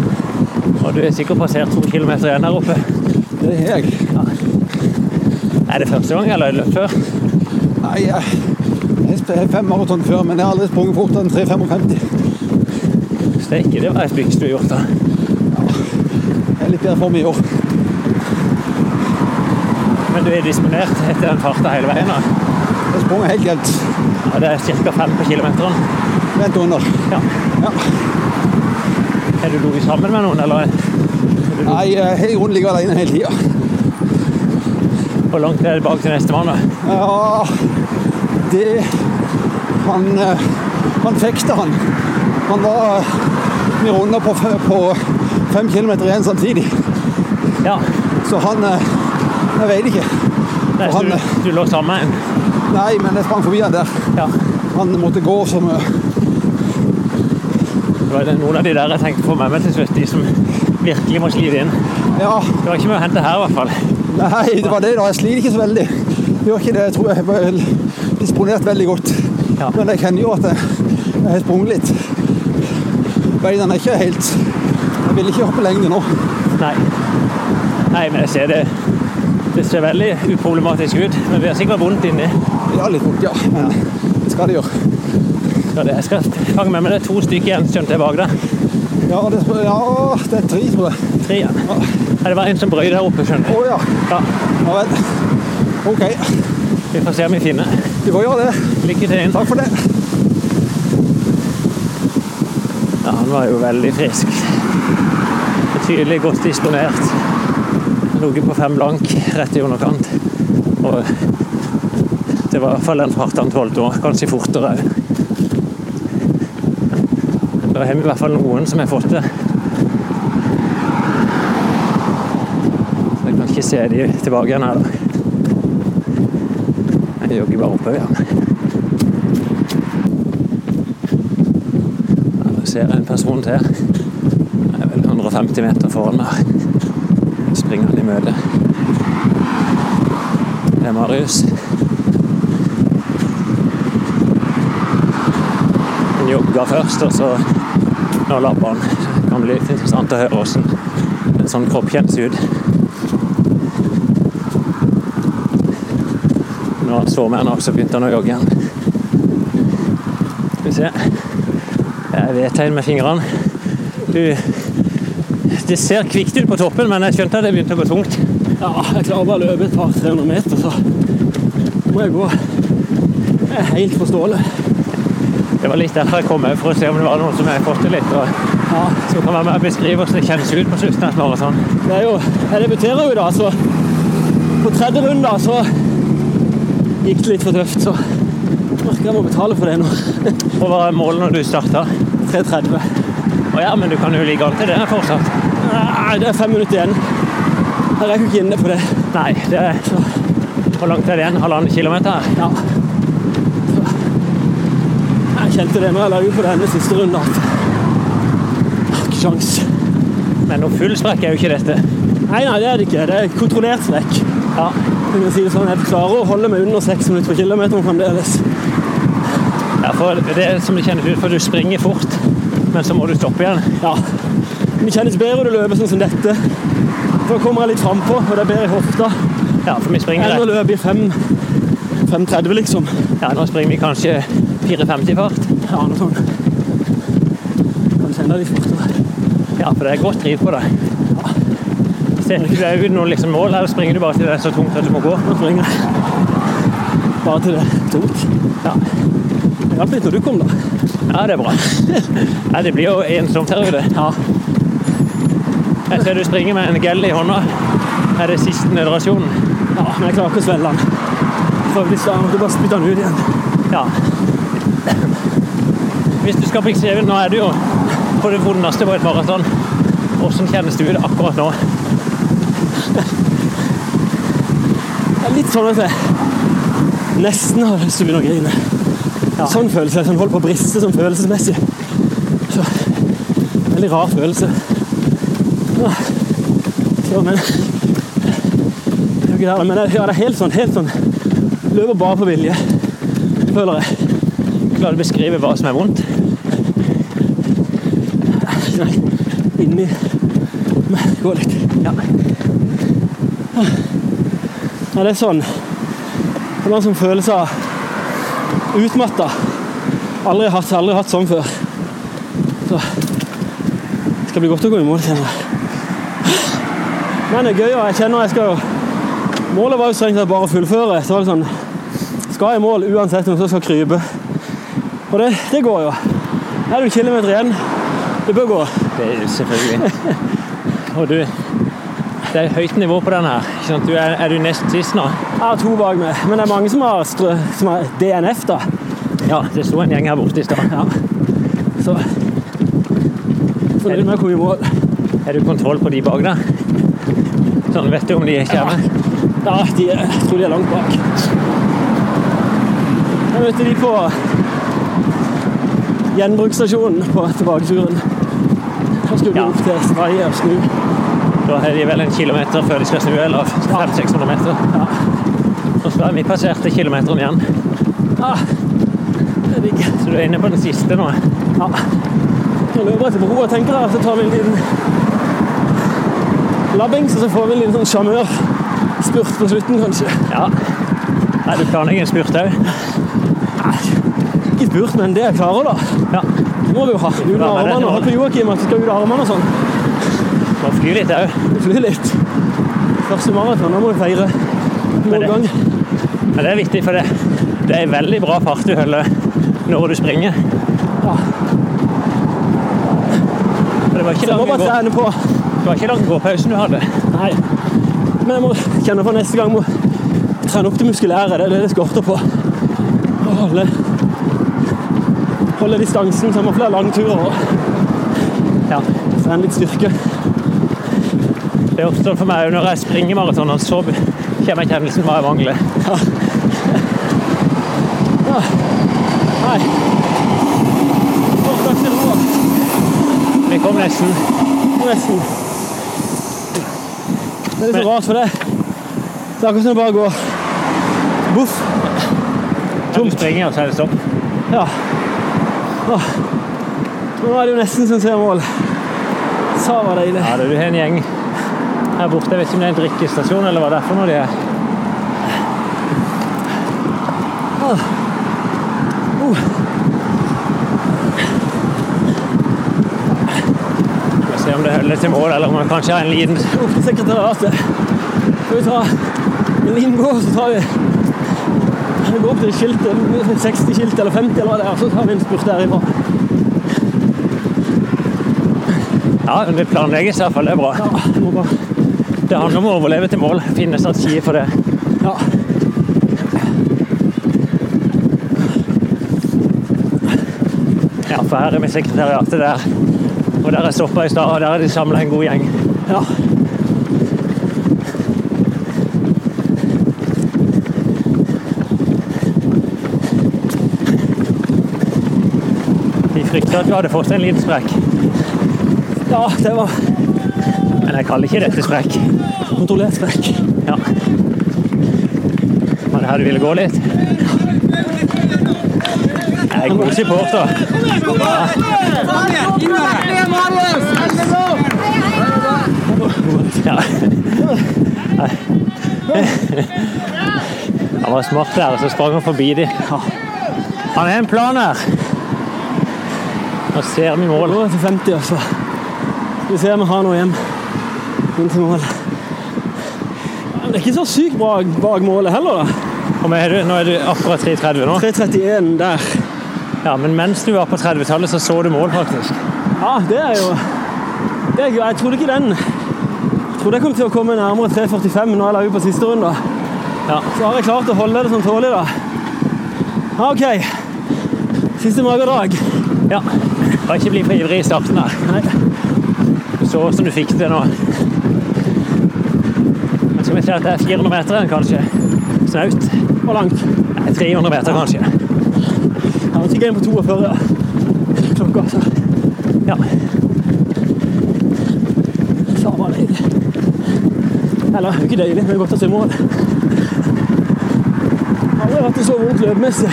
Og du er sikkert passert to kilometer igjen her oppe. Det er jeg. Ja. Er det første gang, eller har du løpt før? Nei, jeg har fem maraton før, men jeg har aldri sprunget fortere enn 3,55. Steike, det var har gjort, da. Jeg er litt bedre form i år. Men du er disponert etter den farta hele veien? da? Jeg sprang helt galt. Ja, det er ca. fem på kilometeren? Rett under. Ja. Ja. Er du ligget sammen med noen, eller? Nei, jeg i grunnen ligger alene hele tida. Hvor langt er det bak til nestemann, da? Ja, det Han, eh, han fekta, han. Han var Vi runder på, på fem kilometer igjen samtidig. Ja. Så han eh, Jeg vet ikke. Nei, han, du, du lå sammen nei, men jeg sprang forbi han der. Han måtte gå som. Det var noen av de der jeg tenkte på meg til slutt, de som virkelig må slite inn. Ja. Det var ikke mye å hente her, i hvert fall. Nei, det var det da. Jeg sliter ikke så veldig. Gjør ikke det. Jeg tror jeg er disponert veldig godt. Men jeg kjenner jo at jeg, jeg har sprunget litt. Beina er ikke helt Jeg vil ikke hoppe lengde nå. Nei. Nei, men jeg ser det. Det ser veldig uproblematisk ut. Men vi har sikkert vondt inni. Ja, litt vondt, ja. Men det skal det gjøre. Skal det, jeg skal fange med meg det er to stykker igjen, skjønte jeg bak deg. Ja, det, ja, det er tre, tror jeg. Tre, ja. ja. det var en som brøy der oppe, skjønner du. Å ja. ja. Ja vel. OK. Vi får se om vi finner. Vi får gjøre det. Lykke til inn. Takk for det. Ja, han var jo veldig frisk. Tydelig godt disponert. Ligget på fem blank rett i underkant. Og det var i hvert fall den farten han tålte òg. Kanskje fortere òg. Da har vi i hvert fall noen som har fått det. Jeg kan ikke se de tilbake igjen her, da. Jeg jogger bare oppover igjen. Ser en person til. Jeg er vel 150 meter foran meg. Springer han i møte. Det er Marius. Han jogga først, og så nå labber han. Det kan bli litt interessant å høre hvordan en sånn kropp kjennes ut. Nå så vi han også begynte han å jogge igjen. Skal vi se. Jeg vet tegn med fingrene. Du Det ser kvikt ut på toppen, men jeg skjønte at det begynte å gå tungt. Ja, jeg klarer bare å løpe et par 300 meter, så må jeg gå. Jeg er helt forståelig. Det var litt derfor jeg kom òg, for å se om det var noen som jeg fått til litt. Og ja, så kan man beskrive hvordan det kjennes ut på slutten av et maraton. Det er jo, jeg debuterer jo da, så på tredje runde så gikk det litt for tøft, så merker jeg må betale for det nå. Og hva er målet når du starta? 3.30. Å ja, men du kan jo ligge an til det fortsatt? Nei, det er fem minutter igjen. Jeg rekker ikke inne på det. Nei, det er Hvor langt er det igjen? Halvannen kilometer? Ja. Så. Jeg kjente det når jeg la ut på denne siste runden at jeg har ikke sjans. Men noe full sprekk er jo ikke dette? Nei, nei, det er det ikke. Det er kontrollert strekk. Ja. Jeg si det sånn, jeg klarer å holde meg under seks minutter på kilometeren fremdeles. Ja, for det er som du kjenner ut, for du springer fort, men så må du stoppe igjen. Ja. Det kjennes bedre når du løper sånn som dette. For da kommer jeg litt frampå, og det er bedre i hofta. Ja, for vi springer Enn å løpe i 5.30, liksom. Ja, nå springer vi kanskje 4.50 fart. Ja, noe sånt. Kanskje enda litt fortere. Ja, for det er godt driv på deg. Ja. Ser ikke du ut noe liksom mål, eller springer du bare til det er så tungt at du må gå? Nå springer jeg bare til det er tungt. Ja. Det hjalp litt når du kom, da. Ja, det er bra. ja, det blir jo ensomt her ute. Ja. Jeg ser du springer med en gel i hånda. Er det siste nødrasjonen? Ja, men jeg klarer ikke å svelge den. For hvis jeg måtte bare spytte den ut igjen. Ja. Hvis du skal beskrive Nå er du jo på det vondeste på et maraton. Hvordan kjennes det ut akkurat nå? Det er litt sånn at jeg nesten har lyst til å begynne å grine. Sånn følelse. Sånn holdt på å briste sånn følelsesmessig. Så, veldig rar følelse. Så, men det er jo ikke der, men det, ja, det er helt sånn, helt sånn Løper bare på vilje, føler jeg. Klarer å beskrive hva som er vondt? Nei, inni Men gå litt. Ja. ja. Det er sånn Det er en sånn følelse av utmatta. Aldri hatt, aldri hatt sånn før. Så det skal bli godt å gå i mål, kjenner jeg. Men det er gøy, og jeg kjenner jeg skal jo Målet var jo strengt tatt bare å fullføre. Så var det sånn Skal i mål uansett om jeg skal krype? Og det, det går jo. Er det en kilometer igjen. Det bør gå. Det er selvfølgelig. Og du Det er høyt nivå på den her. Er, er, du nest sist nå? Jeg har to bak meg, men det er mange som har, som har DNF, da. Ja, det sto en gjeng her borte i stad. Ja. Så fornøyd med å komme i mål. Er du kontroll på de bak deg? Sånn, vet du om de kommer? Ja, de er, jeg tror de er langt bak. Jeg møtte de på gjenbruksstasjonen på tilbaketuren. Da skulle de opp til Sverige og snu. Da er de vel en kilometer før de skal snu, eller 500-600 meter. Og så er vi passerte kilometeren igjen. Ah, det er digg. Så du er inne på den siste nå? Ja. Nå løper jeg til og tenker her, Så tar vi en liten labbing, så får vi en liten sånn sjarmørspurt på slutten, kanskje. Ja. Nei, du planlegger en spurt òg? Ikke spurt, men det jeg klarer, da. Ja. Det må vi jo ha. Med armene og på Joakim at vi skal ut av armene og sånn. Må fly litt òg. Fly litt. Første maraton, da må vi feire målgang. Men det er viktig, for det, det er veldig bra fart du holder når du springer. Ja. Det var ikke Så må lang bare gå- på. Det var ikke lang gåpausen du hadde. Nei. Men jeg må kjenne på neste gang må trene opp det muskulære. Det er det det skorter på. Å Holde, holde distansen så jeg må flere langturer Ja. trene litt styrke. Det sånn for meg når jeg springer maraton, så kommer kjennelsen hva jeg mangler. Ja. Roa. Vi kom nesten. Nesten. Det er litt så rart for det. Det er akkurat som det bare går boff. Tomt. du springer, og så er det stopp. Ja. Åh. Nå er det jo nesten som ser mål. Sa var deilig. Ja, du har en gjeng her borte. Jeg vet ikke om det er en drikkestasjon, eller hva det er for noe de er. Åh. Uh. Vi får se om det holder til mål, eller om man kanskje har en liten Opp til sekretariatet. Skal vi ta en liten gå, så tar vi Vi går opp til skiltet, 60 skilt eller 50 eller hva det er, så tar vi en spurt derifra. Ja, men det planlegges i hvert fall. Det er bra. Ja, det må Det handler om å overleve til mål. Finne strategier for det. Ja. Ja, for her er vi sekretariatet der. Og der jeg stoppa i stad, og der er de samla en god gjeng. Ja. De frykta at du hadde fått en liten sprekk. Ja, det var Men jeg kaller ikke dette sprekk. kontrollert sprekk. Ja. Var det her du ville gå litt? Er god supporter. Ja. Han var smart der, og så sprang han forbi dem. Han har en plan her. Nå ser vi mål. Nå er til 50, altså. Skal vi se om vi har noe hjem inn til mål. Det er ikke så sykt bra bak målet heller, da. Nå er du akkurat 3,30 nå. 3.31 der. Ja, men mens du var på 30-tallet, så så du mål, faktisk. Ja, det er jo det er. Jeg trodde ikke den Jeg trodde jeg kom til å komme nærmere 3.45 når jeg la ut på siste runde. Ja. Så har jeg klart å holde det sånn tålelig, da. Ja, OK. Siste magerdrag. Ja. Bare ikke bli for ivrig i starten her. Nei. Du så åssen du fikk det nå. Men skal vi se at det er 400 meter igjen, kanskje. Snaut. Hvor langt? Nei, 300 meter, kanskje. Ikke inn på 42, ja. Klokka, altså. Ja. Samme det deilig. Eller, det er ikke deilig, men godt å se mål. Jeg har aldri det så vondt løpemessig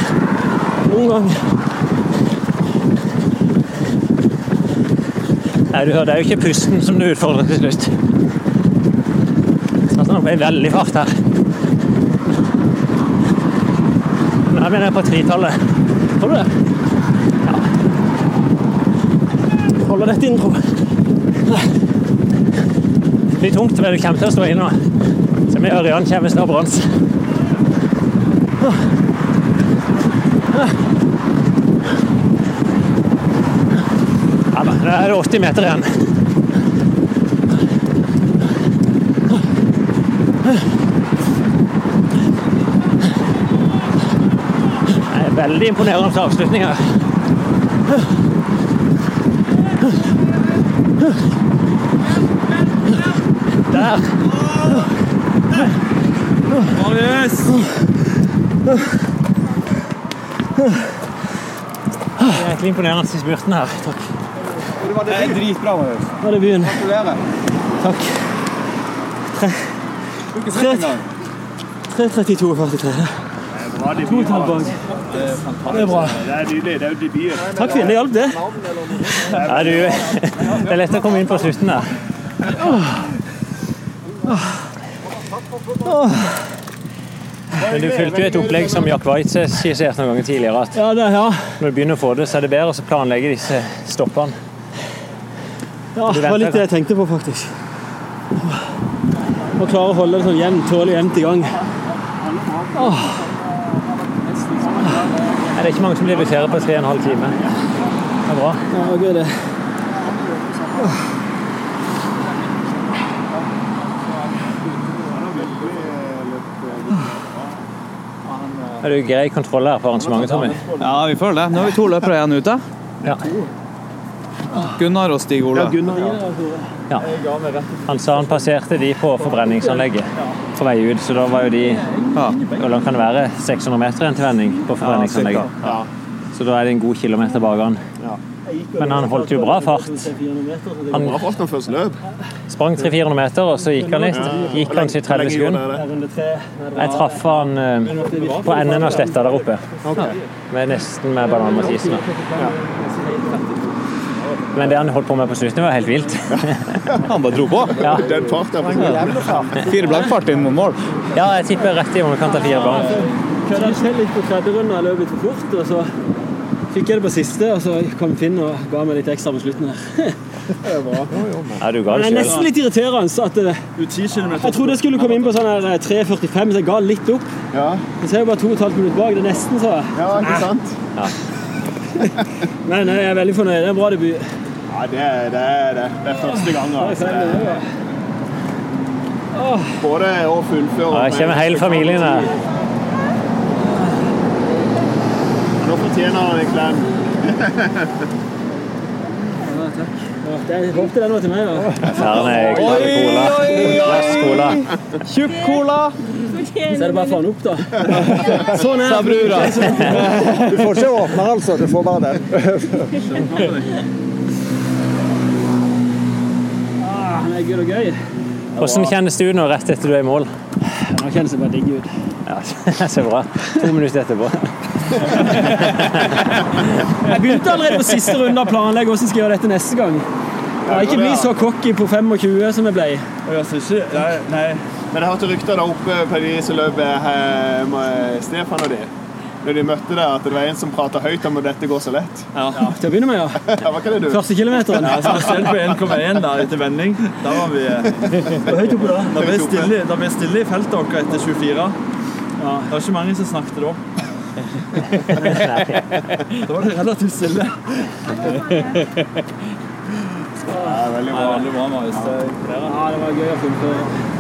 noen gang. Nei, du hører, det er jo ikke pusten som du utfordrer til slutt. Satt nok i veldig fart her. Nå er vi nede på tritallet. Får du det? Ja. Holder dette inn, tror jeg. Blir tungt, men du kommer til å stå inn nå. Så vi Ørjan kommer snart brons. Ja da, nå er det 80 meter igjen. Det er veldig imponerende avslutning her. der. Marius! Egentlig imponerende i spurten her. Takk. Det er dritbra, Marius. Nå er det byen. Gratulerer. Takk. Tre. Du har ikke sett engang. 3.32 er 43. To tall bak. Det er bra. Det er nydelig. Det er jo debuten. Takk, Finn. Det hjalp, det. Ja, du, det er lett å komme inn på slutten der. Men du fulgte jo et opplegg som Jack White skisserte noen ganger tidligere. at Ja, det, ja. Når du begynner å få det, så er det bedre å planlegge disse stoppene. ja det var litt det jeg tenkte på, faktisk. Å klare å holde det sånn jevnt, tålelig jevnt i gang. Åh. Det er ikke mange som debuterer på tre og en halv time. Det er bra. Ja, det var det. Er du grei kontroll her på arrangementet, Tommy? Ja, vi føler det. Nå har vi to løpere igjen ute. Ja. Gunnar og Stig Ole. Ja, Gunnar. Ja. Han sa han passerte de på forbrenningsanlegget på vei ut, så da var jo de Hvor langt kan det være? 600 meter igjen til vending på forbrenningsanlegget. Ja, Så da er det en god kilometer bak han. Men han holdt jo bra fart. Han Bra fart når først løp. sprang 300-400 meter, og så gikk han litt. Gikk han til 30 sekunder. Jeg traff han eh, på enden av sletta der oppe. Med nesten med Banan Mathisen. Men det han holdt på med på slutten, var helt vilt. (laughs) Han bare dro på. Ja. Den farten er på Fire blankfart inn mot mål. Ja, jeg tipper rett i underkant av fire blank. Kødda til litt på tredje runde, jeg løp litt for fort. Og så fikk jeg det på siste, og så kom Finn og ga meg litt ekstra på slutten her. (laughs) Det er bra. Ja, du ga det det er nesten litt irriterende at Jeg trodde jeg skulle komme inn på sånn her 3.45, så jeg ga litt opp. Ja. Men så er jeg bare to og et halvt minutt bak. Det er nesten så. Ja, ikke sant? Men (laughs) jeg er veldig fornøyd. Det er en bra debut. Ja, det er det. Er det. det er første gang. Altså. Både å fullføre Ja, jeg kommer hele familien her. Nå fortjener han en klem. Ja, det- håpte den var til meg, da. Her er glad i cola. Glass cola. Tjukk cola. Så er det bare å få den opp, da. Sånn er det. brura. Du får ikke åpne, altså. Du får bare den. Ah, det er gøy og gøy. Hvordan kjennes du nå rett etter du er i mål? Nå kjennes det bare digg ut. Ja, (laughs) Så bra. To minutter etterpå. Jeg begynte allerede på siste runde å planlegge hvordan jeg skal gjøre dette neste gang. Jeg ikke bli så cocky på 25 som jeg ble. Nei. Men jeg hørte rykter der oppe på de som løp eh, med Stefan og de. Når de møtte deg, at det var en som prata høyt om at dette går så lett. Ja, til å begynne med, ja. Ja, ikke det du? Første kilometeren. Ja, selv på 1,1 da, etter vending. Da var vi høyt oppe da? Da ble stille, ble stille i feltet vårt etter 24. Ja. Det var ikke mange som snakket da. Da var det relativt stille. Ja, veldig bra. Veldig bra, Marius. Det. Ja, det var gøy å fullføre.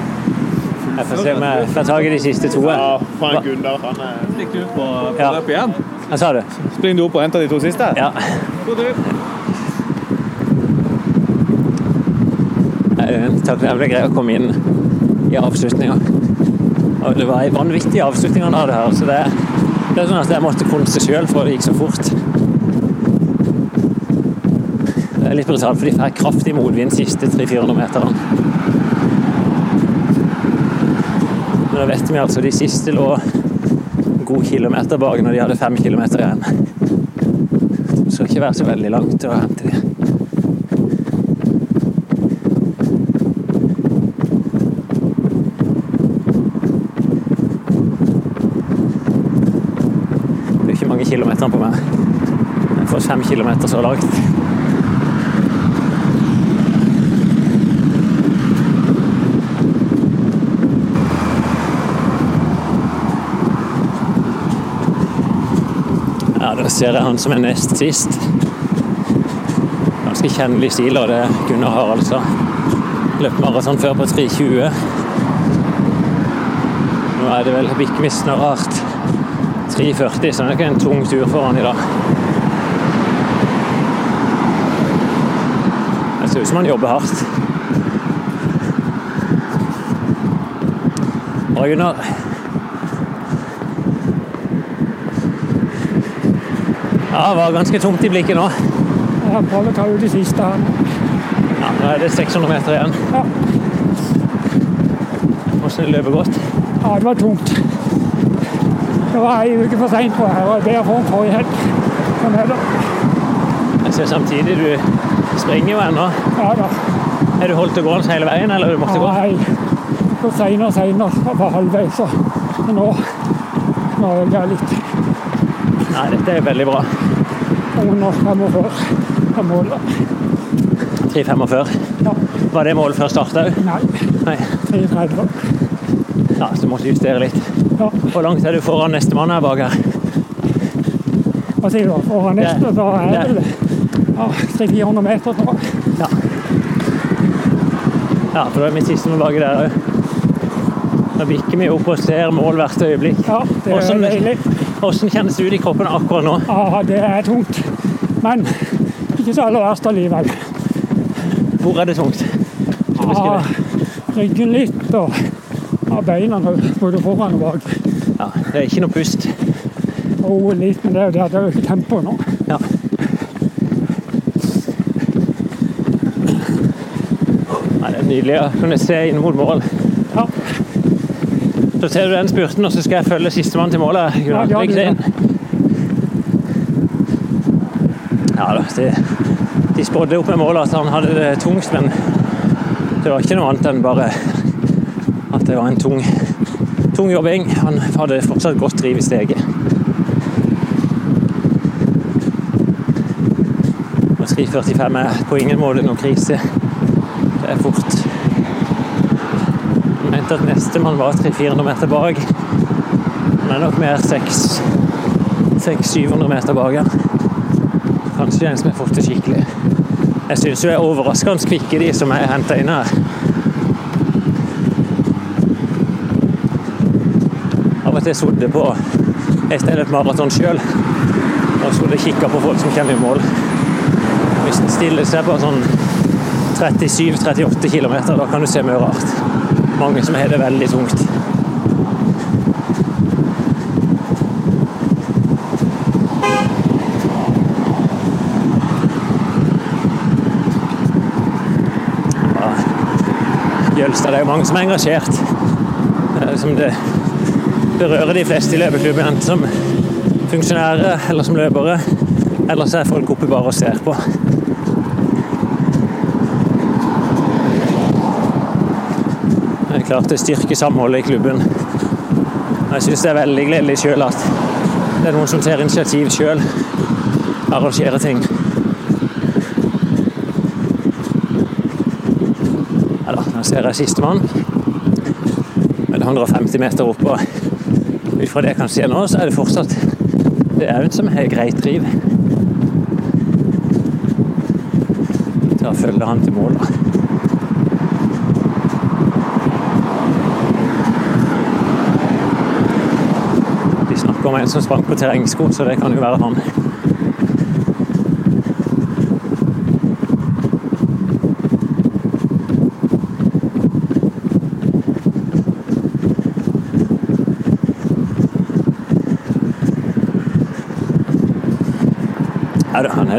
Jeg får se om jeg får tak i de siste to. Ja, faen Gunnar, han er Stikk du på, på Ja. løpet igjen? Hva sa du? Springer du opp og henter de to siste? Ja. God tur. Takknemlig greie å komme inn i avslutninga. Og det var en vanvittig avslutning han hadde her, så det, det er sånn at jeg måtte konse sjøl for det gikk så fort. Det er litt brutalt, for de får kraftig motvind siste 300-400 meterne. Men da vet vi altså de siste lå en god kilometer bak når de hadde fem kilometer igjen. Det skal ikke være så veldig langt å hente de. Det er ikke mange kilometer på meg. Jeg får fem kilometer så langt. Ser jeg han som er nest sist. Ganske kjennelig stil, og det Gunnar Gunnar altså. Løpt maraton før på 3.20. Nå er det vel Bikkvis snart 3.40, så det er ikke en tung tur for han i dag. Det ser ut som han jobber hardt. Bra, Gunnar. Ja, det var ganske tomt i blikket nå. Ja, prøver å ta ut de siste her. Ja, Nå er det 600 meter igjen. Ja. Hvordan løper godt? Ja, det var tungt. Det var ei uke for seint på her, og bedre form forrige helg. Det. Jeg ser samtidig du springer jo ennå. Ja da. Er du holdt det gående hele veien, eller er du måtte gå? Nei, så seinere og seinere. Jeg var halvveis, så nå nå øker jeg litt. Nei, dette er veldig bra. Under 45 er målet. 3,45. Ja. Var det mål før start òg? Nei. Nei. 3,30. Ja, så du måtte justere litt. Ja. Hvor langt er du foran nestemann her bak her? Hva sier du? Foran neste, da er det ja, 300-400 meter, tror jeg. Ja. Ja, for da er vi siste med baki der òg. Nå bikker vi opp og ser mål hvert øyeblikk. Ja, det er Hvordan- deilig. Hvordan kjennes det ut i kroppen akkurat nå? Ja, det er tungt. Men ikke så aller verst allikevel. Hvor er det tungt? Ja, ryggen litt, og ja, beina både foran og bak. Ja, det er ikke noe pust. Jo, litt, men det er jo det det er jo ikke tempo nå. Ja. Nei, det er nydelig å kunne se inn mot mål. Ja. Så ser du den spurten, og så skal jeg følge sistemann til målet. Ja, ja, Lykke til. Ja da, det, de spådde opp med målet at han hadde det tungt, men det var ikke noe annet enn bare at det var en tung, tung jobbing. Han hadde fortsatt godt driv i steget. Og 3.45 er på ingen måte noen krise. Det er fort. Jeg mente at nestemann var 300-400 meter bak. Er nok mer 600-700 meter bak her. den en som har fått det skikkelig. Jeg syns jo er overraskende kvikke, de som er henta inn her. Av og til sittet på et sted et maraton sjøl og så kikke på folk som kommer i mål. Hvis en stiller seg på sånn 37-38 km, da kan du se mye rart. Mange som har det veldig tungt. Jølstad, det er jo mange som er engasjert. Som det berører de fleste i løpeklubben, enten som funksjonærer eller som løpere. Ellers er folk oppe bare og ser på. Det er klart det styrker samholdet i klubben. Jeg syns det er veldig gledelig sjøl at det er noen som tar initiativ sjøl. Arrangerer ting. Ja da, nå ser jeg sistemann. Er 150 meter opp, og ut fra det jeg kan se nå, så er det fortsatt det er en som har greit driv. Til å følge han til mål, snakker om en som sprang på terrengsko, så det kan jo være han.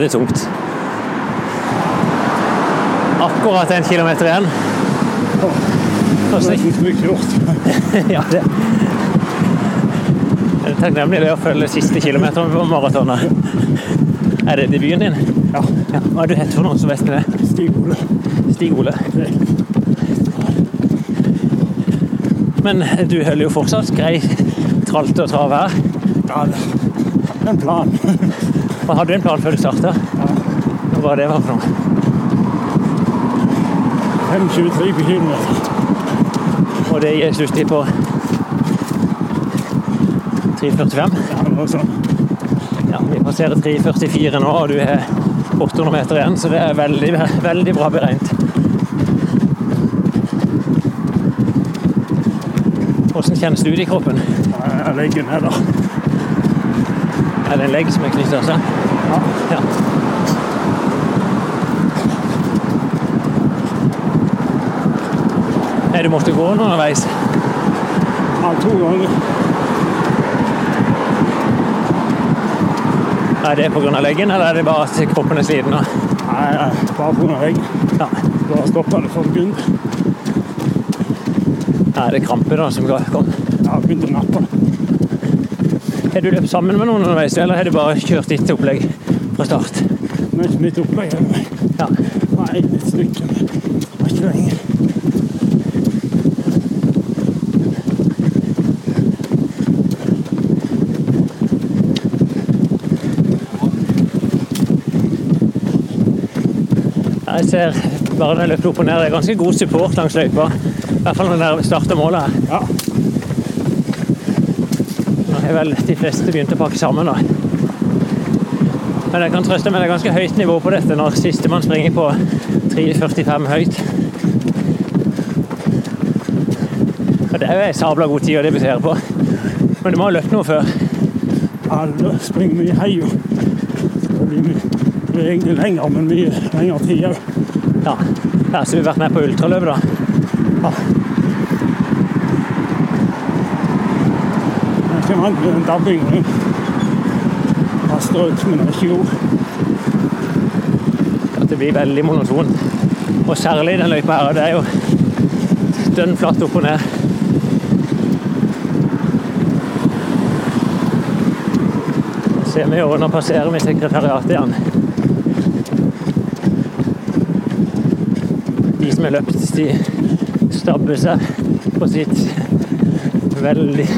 Ja er det tungt. Akkurat en kilometer igjen. Hvordan gikk mye gjort. (laughs) ja, det det er takknemlig det å følge siste kilometeren på maratonet. Er det debuten din? Ja. Hva er du hett for noen som vet det? Stig Ole. Stig Ole. Men du holder jo fortsatt grei tralte og trav her. Ja, det er en plan. Hva Hadde du en plan før du starta? Hva var det for noe? 5,23 på kilometer. Og det gir sluttid på 3.45? Ja, noe sånt. Ja, vi passerer 3.44 nå, og du har 800 meter igjen, så det er veldig, veldig bra beregnet. Hvordan kjennes det ut i kroppen? Jeg legger ned, da. Er det en legg som er knytta seg? Ja. ja. Er du måtte gå underveis? Ja, to ganger. Er det pga. leggen, eller er det bare at kroppen er sliten? Nei, nei, bare pga. leggen. Ja. Da stoppa det for grunn. Er det krampe da som kom? Ja, begynte å nappe. Har du løpt sammen med noen underveis, eller har du bare kjørt ditt opplegg fra start? Nå er ikke mitt opplegg. eller? Ja. Nei, litt stykker. Det var ikke lenge. Jeg ser bare når jeg løper opp og ned, det er ganske god support langs løypa. I hvert fall når dere starter målet her. Ja. Har vel de fleste begynt å pakke sammen, da. Men jeg kan trøste med det er ganske høyt nivå på dette når sistemann springer på 3,45 høyt. Og det er jo ei sabla god tid å debutere på. Men du må ha løpt noe før. Ja, det springer mye hei jo. Det blir mye det blir egentlig lenger, men mye lengre tid òg. Ja. ja, så du har vært med på ultraløpet, da? Vant med den dabbingen. Haster ut, men det er ikke god. At det blir veldig monoton. Og særlig den løypa her. Det er jo dønn flatt opp og ned. Ser vi jo, nå passerer vi sekretariatet igjen. De som har løpt, de stabber seg på sitt veldig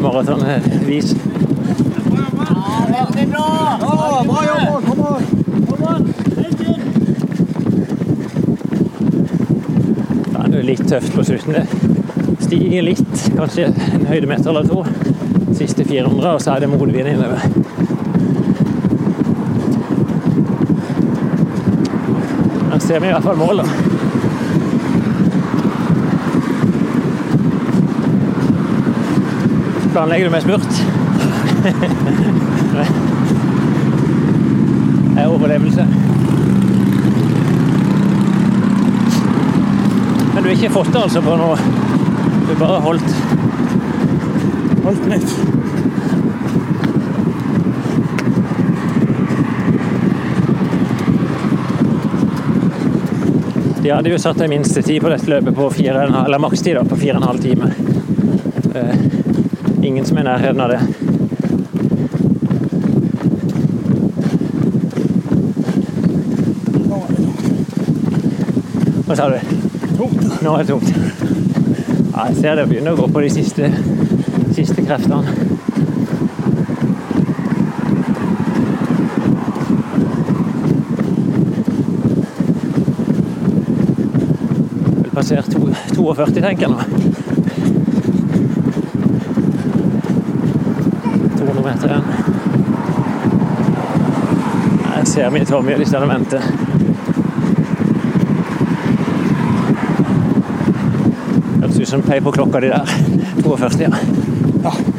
maratonvis. Veldig an! Kom an! Ja, det er litt tøft på slutten. Det stiger litt, kanskje en høydemeter eller to. Siste 400, og så er det motvind innover. Her ser vi i hvert fall målet. Planlegger du med spurt? (laughs) Det er overlevelse. Men du har ikke fått det altså på noe? Du har bare holdt? Holdt nytt. De hadde jo satt en minstetid på dette løpet på fire, eller makstid da, på fire og en halv time. Eh, ingen som er i nærheten av det. Hva sa du? Tomt. Nå er det tomt. Ja, jeg ser det begynner å gå på de siste, siste kreftene. Passert 42, tenker jeg nå. 200 meter igjen. Jeg ser min Tommy og står og venter. Høres ut som pei på klokka de der. (laughs) 42, ja. Ja.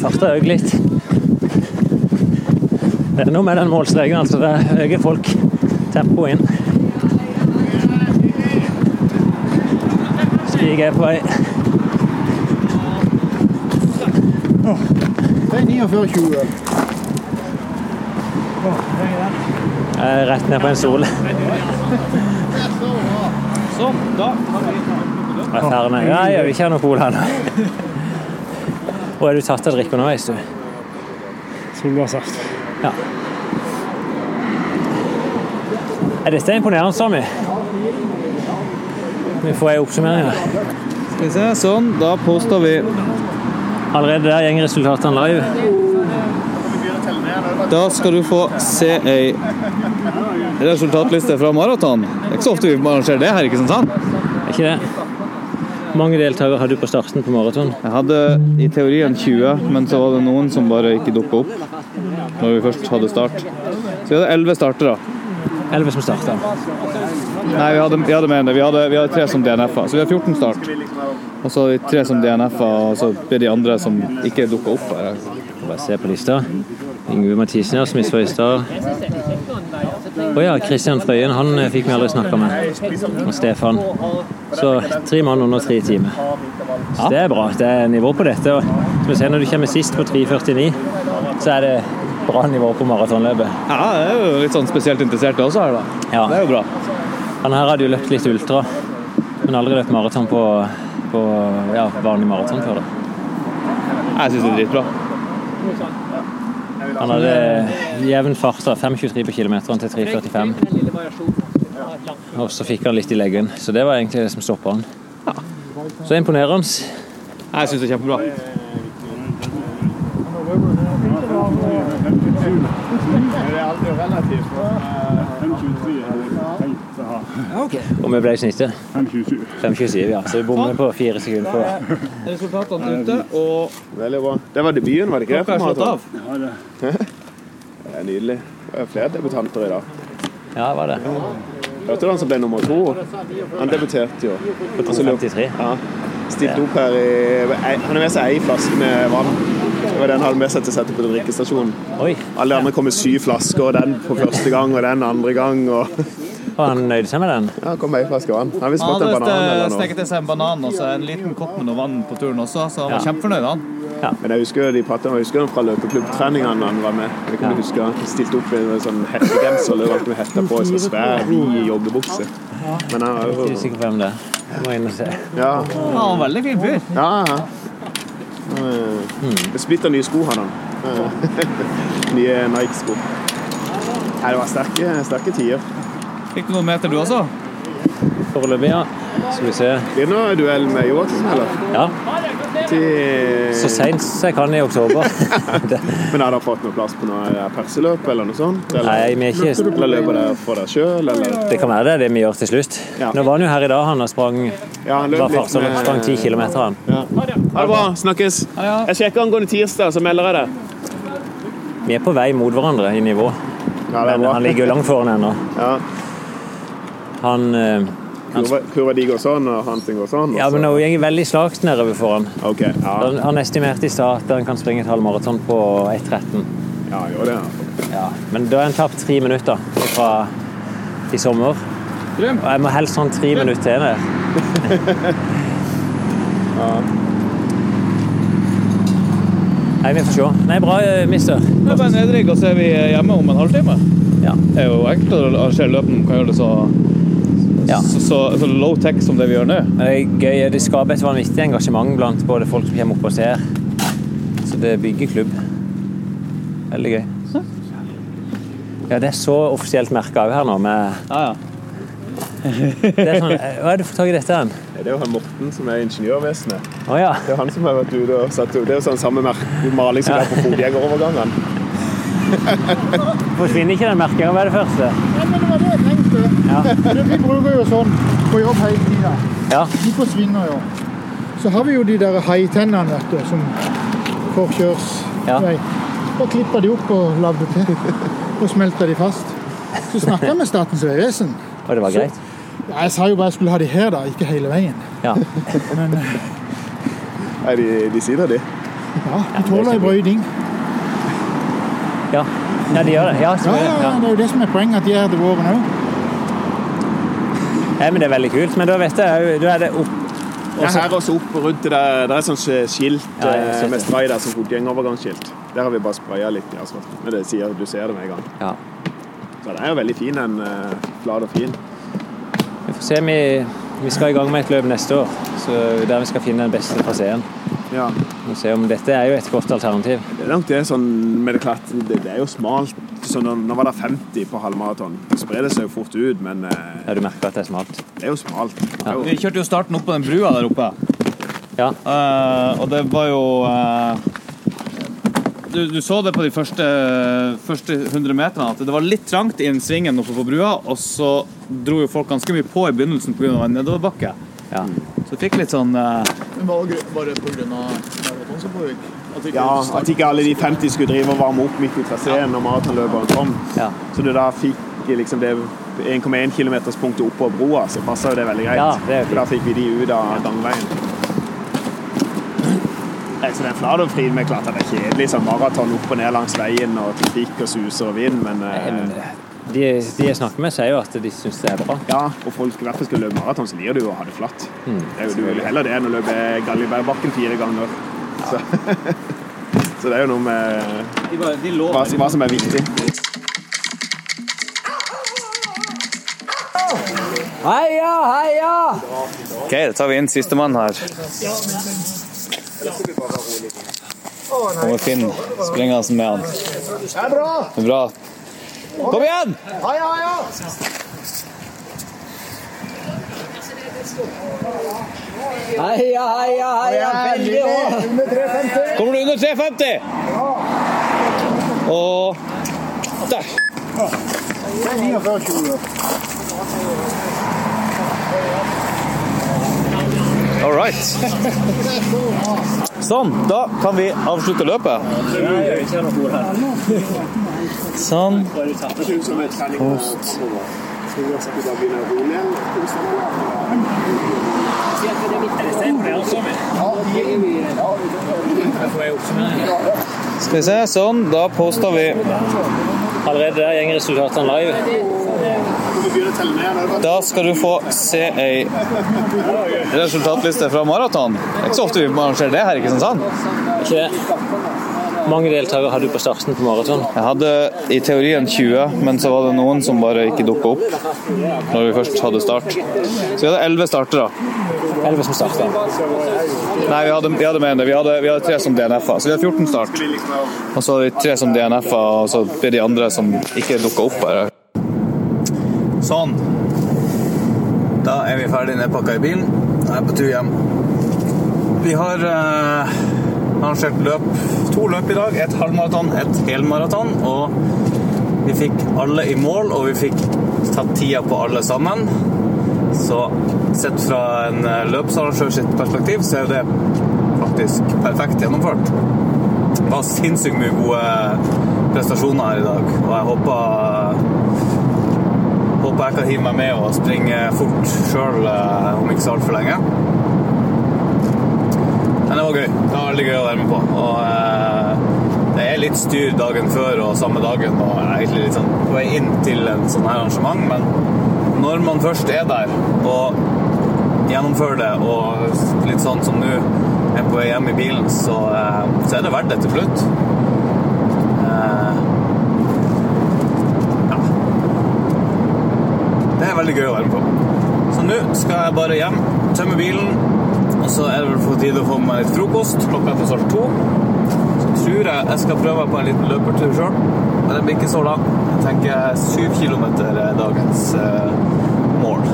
Farter jeg litt. Det er noe med den målstreken, altså. Det øker folk tempoet inn. Stig er på vei. Det er 49,20. Jeg er rett ned på en sol. Sånn, da ferdig. Nei, jeg vil ikke ha noe cola nå. Og er du tatt av drikke underveis, du? Solbærsaft. Ja. Er dette imponerende, Sami? Vi får ei oppsummering her. Skal vi se, sånn. Da påstår vi Allerede der går resultatene live. Da skal du få se ei resultatliste fra maraton. Det er ikke så ofte vi arrangerer det her, ikke sant? Er ikke det? Mange deltakere hadde du på starten på maraton? Jeg hadde i teorien 20, men så var det noen som bare ikke dukka opp når vi først hadde start. Så vi hadde 11 startere. elleve som starta. Nei, vi hadde, vi hadde mer enn det. Vi hadde, vi hadde tre som DNF-er. Så vi har 14 start. Og så har vi tre som DNF-er, og så blir de andre som ikke dukka opp. her. Bare se på lista. Yngve Mathisen her, som i stad. Å ja, Kristian Frøyen han eh, fikk vi aldri snakka med. Og Stefan. Så tre mann under tre timer. Så det er bra. Det er nivå på dette. Og som ser, når du kommer sist på 3.49, så er det bra nivå på maratonløpet. Ja, det er jo litt sånn spesielt interesserte også her, da. Ja. Det er jo bra. Han her hadde jo løpt litt ultra, men aldri løpt maraton på, på ja, vanlig maraton før. da. Jeg syns det er dritbra. Han hadde jevn fart av 5,23 på kilometeren til 3,45. Og så fikk han litt i leggen, så det var egentlig det som stoppa han. Så imponerende. Jeg syns det er kjempebra. Det er alltid relativt. Og vi ble i snittet. 5,27, ja. Så vi bommer på fire sekunder på Resultatene ute, og Veldig bra. Det var debuten, var det ikke? Klokka er slått av. Det er nydelig. Det er flere debutanter i dag. Ja, det var det. Hørte du han som ble nummer to? Han debuterte jo. På 2,53. Ja. Stilte opp her i Han har med seg ei flaske med vann. Det var den han hadde med seg til å sette på drikkestasjonen. Alle andre kom med syv flasker, og den på første gang og den andre gang. Og... Og han nøyde seg med den? Ja, kom med ei flaske vann. Han hadde fått en banan steket til seg en banan og så en liten kopp med noe vann på turen også, så han var Ja. kjempefornøyd, han. Men jeg husker de pratet om, jeg husker fra løpeklubbtreningene han var med. Jeg kan huske han stilte opp i en sånn hettegenser, løp alltid med hetta på, så svær, vid joggebukse. Men han var Jeg er jo ikke sikker på hvem det er. Må inn og se. Ja. Han var veldig fin fyr. Ja, ja. Mm. Splitter nye sko hadde han. (laughs) nye Nike-sko. Nei, det var sterke, sterke tider. Fikk du noen meter, du også? Foreløpig, ja. Skal vi se. Blir det noe duell med Joakim, eller? Ja. Til... Så seint som jeg kan i oktober. (laughs) Men har dere fått noe plass på noe perseløp eller noe sånt? Eller, Nei, vi er ikke- Eller løper dere for dere sjøl, eller? Det kan være det, det vi gjør til slutt. Nå var han jo her i dag, han og sprang Ja, han løp var litt med- sprang 10 kilometer, han. Ja. Ha det bra. Snakkes. Jeg sjekker angående tirsdag, så melder jeg det. Vi er på vei mot hverandre i nivå. Ja, Men han ligger jo langt foran ennå. Ja. Han, eh, han Kurva, kurva de går sånn, og han sin går sånn. Ja, men nå går veldig slakt nedover foran. Ok, ja. Han, han estimerte i stad at han kan springe et halvmaraton på 1,13. Ja, gjør det. Ja. Men da har han tapt tre minutter fra i sommer. Og jeg må helst ha tre minutter til ned. (laughs) Nei, vi får se. Nei, bra, eh, mister. Det er bare nedrigg, og så er vi hjemme om en halvtime. Ja. Det er jo enkelt å arrangere løp når man kan gjøre det så, så, så, så low tech som det vi gjør nå. Men Det er gøy. Det skaper et vanvittig engasjement blant både folk som kommer opp og ser. Så det bygger klubb. Veldig gøy. Ja, det er så offisielt merka òg her nå. Med Ja, ja. det er sånn, hva er det du får tak i dette? hen? Det er jo han Morten som er ingeniørvesenet. Oh, ja. Det er han som har vært ute og satt ut. Det er jo sånn samme maling som det er på fotgjengerovergangene. (laughs) Forsvinner ikke den merkinga ved det første? Ja, men det var det jeg tenkte. Ja. (laughs) Vi bruker jo sånn på jobb hele tida. Ja. De forsvinner jo. Så har vi jo de der haitennene vet du, som forkjørsvei. Da klipper de opp og lagde til. Og smelter de fast. Så snakka jeg med Statens vegvesen. Og det var greit? Ja, jeg sa jo bare jeg skulle ha de her, da, ikke hele veien. Ja. Men eh, Nei, de, de sier det, de. ja, de tåler ei brøyding. Ja. ja, de gjør det. Ja, så, Ja, ja, ja, det er jo det som er poenget, at de er til våren òg. Ja, men det er veldig kult. Men da vet jeg du Da er det opp også. Ja, her også opp rundt det der. Det er sånn skilt Ja, har eh, med spray der som fotgjengerovergangsskilt. Der har vi bare spraya litt i asfalten. Men det sier du ser det med en gang. Ja. Så den er jo veldig fin, den. eh, Flat og fin. Vi får se. Vi, vi skal i gang med et løp neste år, så der vi skal finne den beste traseen. Ja. Og se om dette er jo et godt alternativ. Det er nok det sånn med det klart, det, det er jo smalt. Så nå, nå var det 50 på halvmaraton. Det sprer det seg jo fort ut, men eh, Ja, du merker at det er smalt? det er jo smalt. Er Vi kjørte jo starten opp på den brua der oppe. Ja. Uh, og det var jo uh, du, du så det på de første, første 100 meterne, at det var litt trangt i den svingen oppe på brua, og så dro jo folk ganske mye på i begynnelsen pga. en nedoverbakke. Ja. Så jeg fikk litt sånn eh, Men var det, var det At ikke ja, at ikke alle de 50 skulle drive og varme opp midt i traseen når maratonløperen kom. Ja. Så du da fikk liksom det 1,1 km-punktet oppå broa, så passa jo det veldig greit. Ja, det. For da fikk vi de ut av gangveien. Så den Fladorfriden med klart at det er kjedelig som maraton opp og ned langs veien og trafikk og suser og vind, men eh, De, de jeg snakker med, sier jo at de syns det er bra. ja, og folk i hvert fall skal løpe maraton, så liker du å ha det flatt. Mm. Det er jo, du vil heller det enn å løpe Galjebergbakken fire ganger. Så, (laughs) så det er jo noe med hva, hva som er viktig. Heia, heia! Ok, da tar vi inn sistemann her. Kommer Finn springende med han. Det er bra! Det er bra. Kom igjen! Heia, heia! Heia, heia, heia! Veldig bra! Kommer du under 350? Og der. Det er 49 kilo. All right. Sånn, da kan vi avslutte løpet. Sånn. Post. Skal vi se, sånn. Da påstår vi Allerede der går resultatene live. Da skal du få se ei resultatliste fra maraton. Det er ikke så ofte vi arrangerer det her i Kristiansand. Ikke det. Mange deltakere hadde du på starten på maraton? Jeg hadde i teorien 20, men så var det noen som bare ikke dukka opp når vi først hadde start. Så vi hadde 11 startere. 11 som starta? Nei, vi hadde, vi hadde mer enn det. Vi hadde, vi hadde tre som DNF-a, Så vi hadde 14 start. Og så hadde vi tre som DNF-a, og så ble de andre som ikke dukka opp. bare. Sånn. Da er vi ferdig nedpakka i bilen. Jeg er på tur hjem. Vi har eh, arrangert løp, to løp i dag. Et halvmaraton, et helmaraton. Og vi fikk alle i mål, og vi fikk tatt tida på alle sammen. Så sett fra en eh, løpsarrangør sitt perspektiv, så er det faktisk perfekt gjennomført. Det var sinnssykt mye gode prestasjoner her i dag, og jeg håper Håper jeg kan hive meg med og springe fort sjøl om ikke så altfor lenge. Var gøy. Det var veldig gøy å være med på. Og eh, det er litt styr dagen før og samme dagen, og jeg er egentlig litt sånn på vei inn til en sånn her arrangement, men når man først er der og gjennomfører det, og litt sånn som nå er på vei hjem i bilen, så, eh, så er det verdt det til slutt. Eh, Det er veldig gøy å være med på. Så nå skal jeg bare hjem, tømme bilen, og så er det vel på tide å få meg litt frokost. Klokka er alt to. Så tror jeg jeg skal prøve meg på en liten løpertur sjøl. Men det blir ikke så lang. Jeg tenker syv kilometer er dagens eh, mål.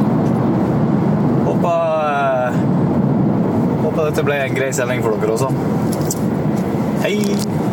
Håper, eh, håper dette ble en grei sending for dere også. Hei!